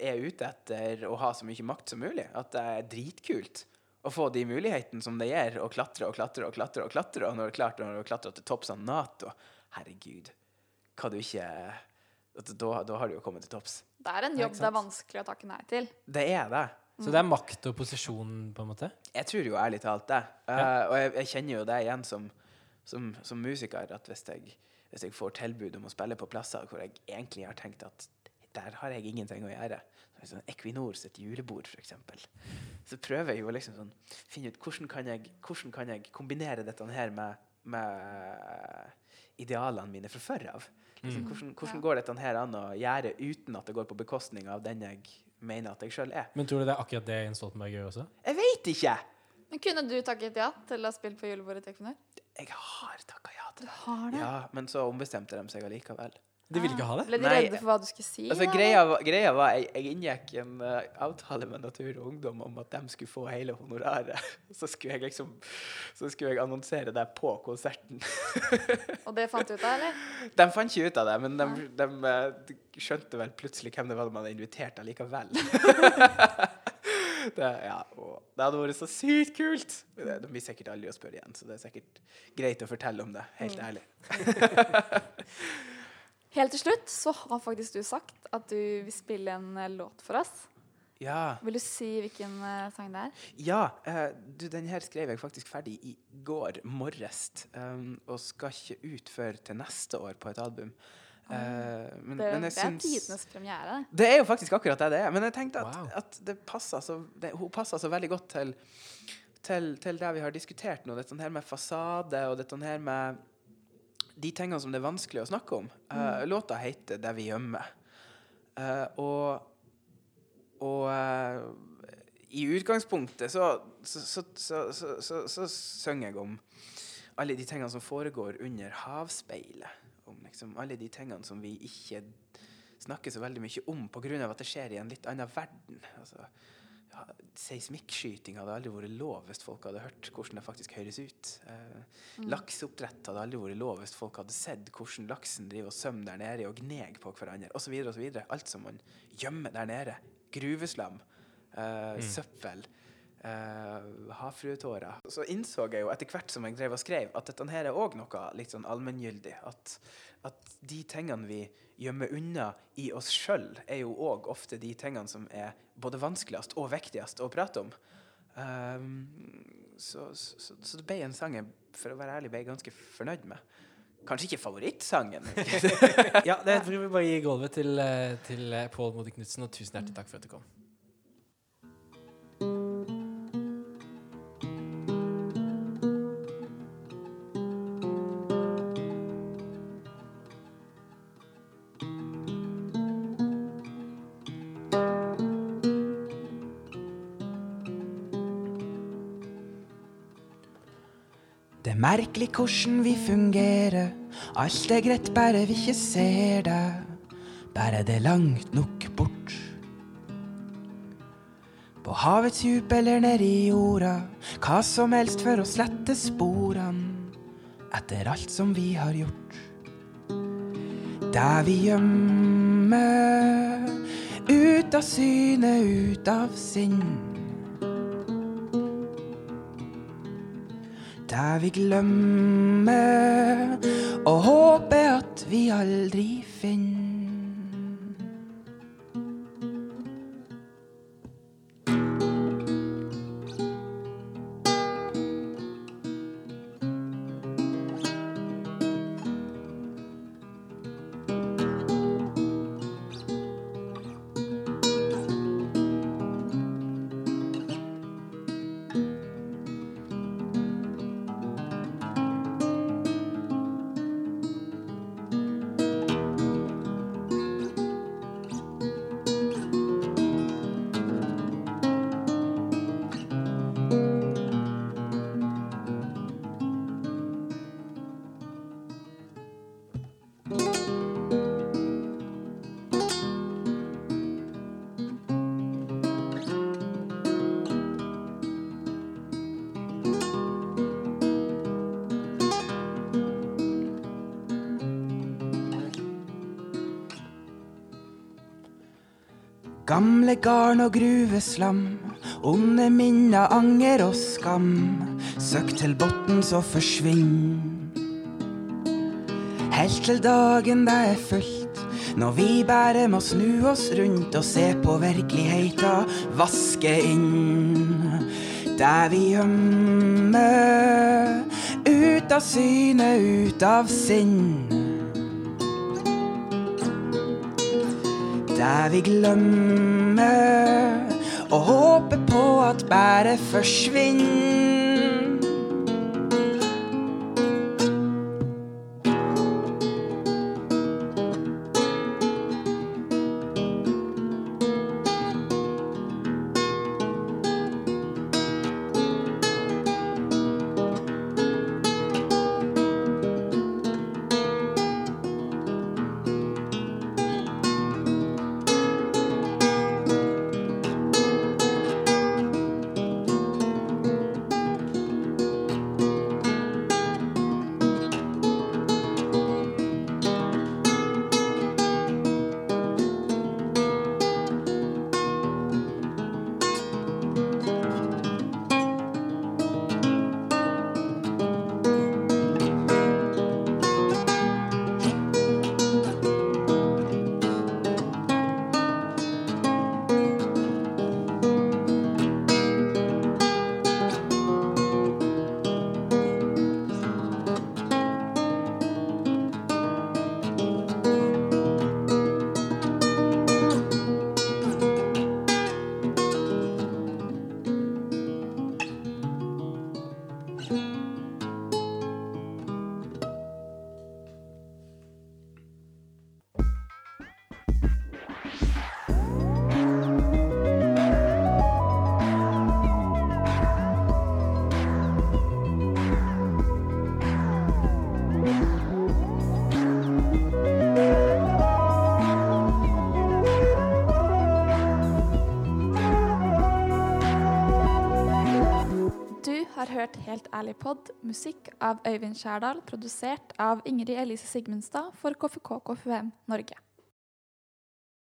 er ute etter å ha så mye makt som mulig. At det er dritkult å få de mulighetene som det gir, å klatre og klatre og klatre. Og klatre, og når du klarte når du klatrer til topps av Nato Herregud, hva du ikke da, da har du jo kommet til topps. Det er en jobb det er vanskelig å takke nei til. Det er det. Så det er makt og posisjon, på en måte? Jeg tror jo ærlig talt det. Eh, Ja. og jeg, jeg kjenner jo det igjen som, som, som musiker, at hvis jeg, hvis jeg får tilbud om å spille på plasser hvor jeg egentlig har tenkt at der har jeg ingenting å gjøre, sånn Equinor sitt julebord f.eks., så prøver jeg jo å liksom sånn finne ut hvordan kan jeg, hvordan kan jeg kombinere dette her med, med idealene mine fra før av. Liksom, hvordan hvordan Ja. går dette her an å gjøre uten at det går på bekostning av den jeg mener at jeg sjøl er? Men tror du det er akkurat det Jens Stoltenberg gjør også? Jeg veit ikke! Men kunne du takket ja til å ha spilt på julebordet til Equinor? Jeg har takka ja har det. Ja, men så ombestemte de seg allikevel. De ville ikke ha det? Ble de Nei, redde for hva du skulle si? Altså, eller? greia, var- greia var jeg, jeg inngikk en eh, avtale med Natur og Ungdom om at de skulle få hele honoraret. Så skulle jeg liksom Så skulle jeg annonsere det på konserten. Og det fant du ut av, eller? De fant ikke ut av det, men de, de, eh, de skjønte vel plutselig hvem det var de hadde invitert allikevel. det, ja, det hadde vært så sykt kult! Det- blir sikkert aldri å spørre igjen, så det er sikkert greit å fortelle om det. Helt Mm. ærlig. Helt til slutt så har faktisk du sagt at du vil spille en eh, låt for oss. Ja. Vil du si hvilken eh, sang det er? Ja, eh, du, den her skrev jeg faktisk ferdig i går morges, um, og skal ikke ut før til neste år på et album. Eh, men, Det, men jeg det er syns tidenes premiere. det. Er jo faktisk akkurat det det er. Men jeg tenkte at, Wow. at det passer så, det, hun passer så veldig godt til, til, til det vi har diskutert nå. Dette her med fasade og dette her med de tingene som det er vanskelig å snakke om. Eh, låta heter 'Det vi gjemmer'. Uh, og og uh, i utgangspunktet så så, så, så, så, så, så synger jeg om alle de tingene som foregår under havspeilet. Om liksom alle de tingene som vi ikke snakker så veldig mye om pga. at det skjer i en litt annen verden. Altså, ja, Seismikkskyting hadde aldri vært lov hvis folk hadde hørt hvordan det faktisk høres ut. Eh, Lakseoppdrett hadde aldri vært lov hvis folk hadde sett hvordan laksen driver og svømmer der nede og gneger på hverandre osv. Alt som man gjemmer der nede. Gruveslam, eh, søppel, eh, havfruetårer. Så innså jeg jo etter hvert som jeg drev og skrev, at dette her er òg noe litt sånn allmenngyldig. At, at de tingene vi gjemmer unna i oss sjøl, er jo òg ofte de tingene som er både vanskeligst og viktigst å prate om. Um, så, så, så det ble en sang jeg for å være ærlig ble jeg ganske fornøyd med. Kanskje ikke favorittsangen. Ja, det tror vi bare gir gulvet til, eh, til eh, Pål Modi Knutsen, og tusen hjertelig takk for at du kom. Merkelig hvordan vi fungerer. Alt er greit, bare vi ikke ser det. Bare det er langt nok bort. På havets djup eller nedi jorda. Hva som helst for å slette sporene etter alt som vi har gjort. Der vi gjemmer, ut av syne, ut av sinn. Der vi glemmer og håper at vi aldri finner. Gamle garn og gruveslam, onde minner, anger og skam. Søk til botns så forsvinn. Helt til dagen det er fullt, når vi bare må snu oss rundt og se på virkeligheta vaske inn. Der vi gjemmer, ut av syne, ut av sinn. Der vi glemmer å håpe på at bæret forsvinner. Hørt Helt ærlig pod, musikk av Øyvind Skjærdal, produsert av Ingrid Elise Sigmundstad for KFK KFUM Norge.